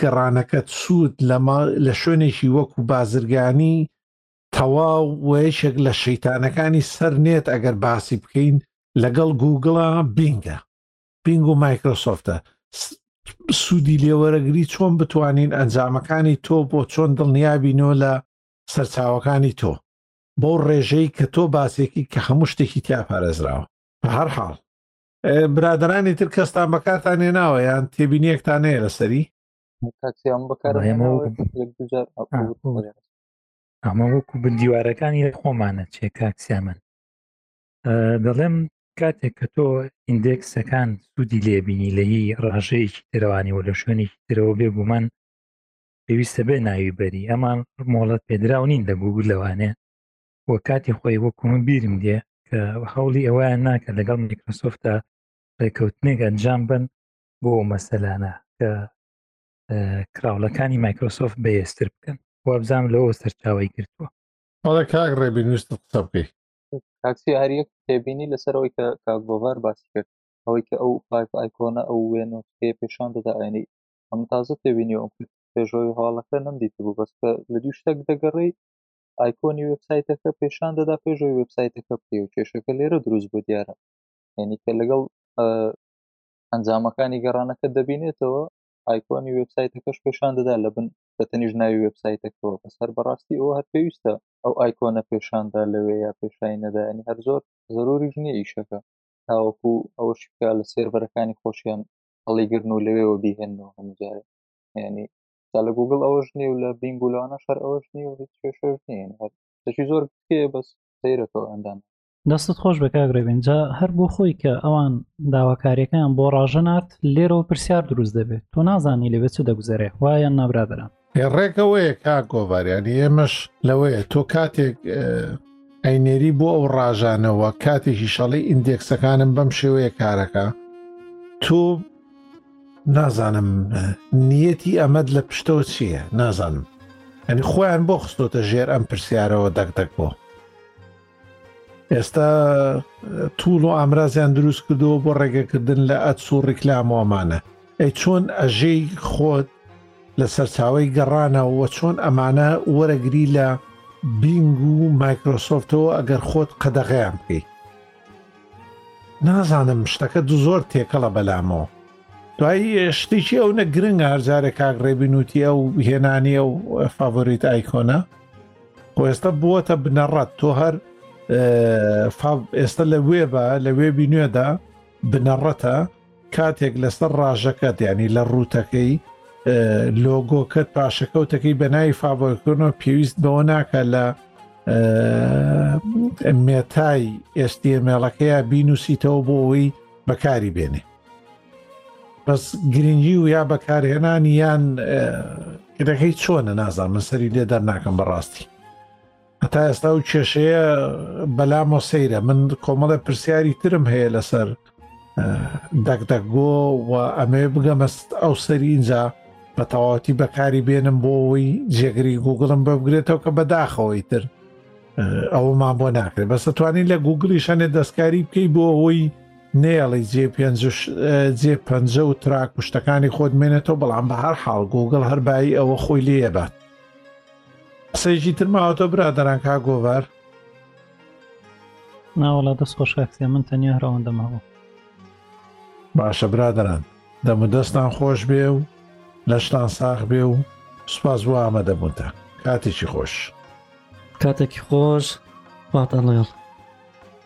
گەڕانەکەت سوود لەمە لە شوێنێکی وەکو بازرگانی تەواو وەیەکێک لە شەیتانەکانی سەر نێت ئەگەر باسی بکەین لەگەڵ گوگڵە بینگە بینگ و مایکرۆسۆفتە سوودی لێوەرەگری چۆن بتوانین ئەنجامەکانی تۆ بۆ چۆن دڵنیابینۆ لە سەرچاوەکانی تۆ بۆ ڕێژەی کە تۆ باسێکی کە هەموو شتێکی تیا پارێزراوە بە هەر حاڵ برادەرانی تر کەستان بەکارتان نێناوە یان تێبینیەکتان هەیە لەسەری
ئەمە وەکو بندیوارەکانی خۆمانە چێ کاکسیامن دەڵێم کاتێک کە تۆ ئیندێکسەکان سوودی لێبینی لە هی ڕژەیەکی ترەوانی و لە شوێنێکی ترەوە بێگومان پێویستە بێ ناوی بەری ئەمان مۆڵەت پێدراو نین لە گوگل لەوانێ و کاتی خۆی وەکو من بیرم دێ کە هەوڵی ئەویان ناکە لەگەڵ میکرۆسۆفتە ڕێککەوتنێک ئەنجام بن بۆ مەسەلانە کە کراوڵەکانی مایکرۆسۆفت بەهێزتر بکەن وابزام لەوە سەرچاوی گرتووە
بەڵێ کاک ڕێبین ویست قسە بکەی
تاکسی هەریەک تێبینی لەسەرەوەی کە کاک بۆڤار باسی کرد ئەوەی کە ئەو فایف ئایکۆنە ئەو وێن و پێ پێشان دەدا ئاینی ئەم تازە تێبینی ئەو پێشەوەی هەواڵەکە نەمدیت بوو بەس کە لە دوو شتێک دەگەڕی ئایکۆنی وێبسایتەکە پێشان دەدا پێشەوەی وێبسایتەکە بکەی و کێشەکە لێرە دروست بۆ دیارە یعنی کە لەگەڵ ئەنجامەکانی گەڕانەکە دەبینێتەوە ئایکۆنی وێبسایتەکەش پێشان دەدا لە بن بە تەنیش ناوی وێبسایتەکەەوە بەسەر بەڕاستی ئەوە هەر پێویستە ئەو ئایکۆنە پێشاندا لەوێ یا پێشایی نەدایانی هەر زۆر زەروری ژنیە ئیشەکە تاوەکو ئەوە شکا لە سێربەرەکانی خۆشیان هەڵیگرن و لەوێەوە بیهێنەوە هەمجارێ ینی جا لە گوگڵ ئەوەش نیە و لە بینگ و لەوانەش هەر ئەوەش نیە و هیچ کێشەش نیە یانی هەر شتێکی زۆر بچکەیە بەس سەیرەکەو ئەندام
دەستت خۆش بێ کاک ڕێبین جا هەر بۆ خۆی کە ئەوان داواکاریەکەیان بۆ ڕاژە نارد لێرەوە پرسیار دروست دەبێت تۆ نازانی لەوێ چ دەگوزەرێ وا یان
نا برادەران ئێ ڕێک ئەوەیە کاک گۆڤار یانی ئێمەش لەوەیە تۆ کاتێک ئەینێری بۆ ئەو ڕاژانەوە کاتێکی شەڵی ئیندێکسەکانم بەم شێوەیە کارەکە تۆ نازانم نیەتی ئەمەد لە پشتەوە چییە نازانم ئەنی خۆیان بۆ خستۆتە ژێر ئەم پرسیارەوە دەکدەک بۆ ئێستا توول و ئامرازیان دروست کردەوە بۆ ڕێگەکردن لە ئەتس و ڕیکلامۆمانە ئەی چۆن ئەژەی خۆت لە سەرچاوی گەڕانەوە چۆن ئەمانە وەرەگری لە بینگ و مایکرۆسۆفتەوە ئەگەر خۆت قەدەغیان بکەیت نازانم شتەکە دو زۆر تێکەڵە بەلامۆ دوای شتێکی ئەو نە گرنگە هەرجارێک کاک ڕێبینوتی ئەو هێنانیە و فاڤۆریت ئایکۆنە خۆێستا بووەتە بنەڕەت تۆ هەر ئێستا لە وێبە لە وێبی نوێدا بنەڕەتە کاتێک لەسەر ڕاژەکەت یعنی لە ڕووتەکەی لۆگۆکەت پاشەکەوتەکەی بەناوی فاڤۆکردنەوە پێویست بەوە ناکە لە مێتای ئێستیمێڵەکەیە بینوسیتەوە بۆ ئەوی بەکاری بێنێ بەس گرنگی و یا بەکارهێنان یان کرەکەی چۆنە نازان من سەری لێ دەرناکەم بەڕاستی هەتا ئێستا و کێشەیە بەلامۆ سەیرە من کۆمەڵە پرسیاری ترم هەیە لەسەر دەکدەکگۆ و ئەمەوێ بگەمەست ئەو سەری اینجا بە تەواتی بەکاری بێنم بۆ ئەوی جێگری گوگڵم ببگرێتەوە کە بەداخەوەی تر ئەومان بۆ ناکرێت بەس توانین لە گوگلی شەنێ دەستکاری بکەی بۆ ئەوەی نێڵی جێ جێ پ و تراک و شتەکانی خۆت مێنێتەوە بەڵام بە هەر حاڵ گوگل هەربایی ئەوە خۆی لێبات قسەیەکی تر ماوەتە برادەران کا گۆڤار
ناوەڵا دەست خۆش کاکسێ من تەنیا هەرەوەندەم هەبوو
باشە برادەران دەم دەستان خۆش بێ و لەشتان ساخ بێ و سوپاس بۆ ئامادەبوونتە کاتێکی خۆش
کاتێکی خۆش
پاتەڵێڵ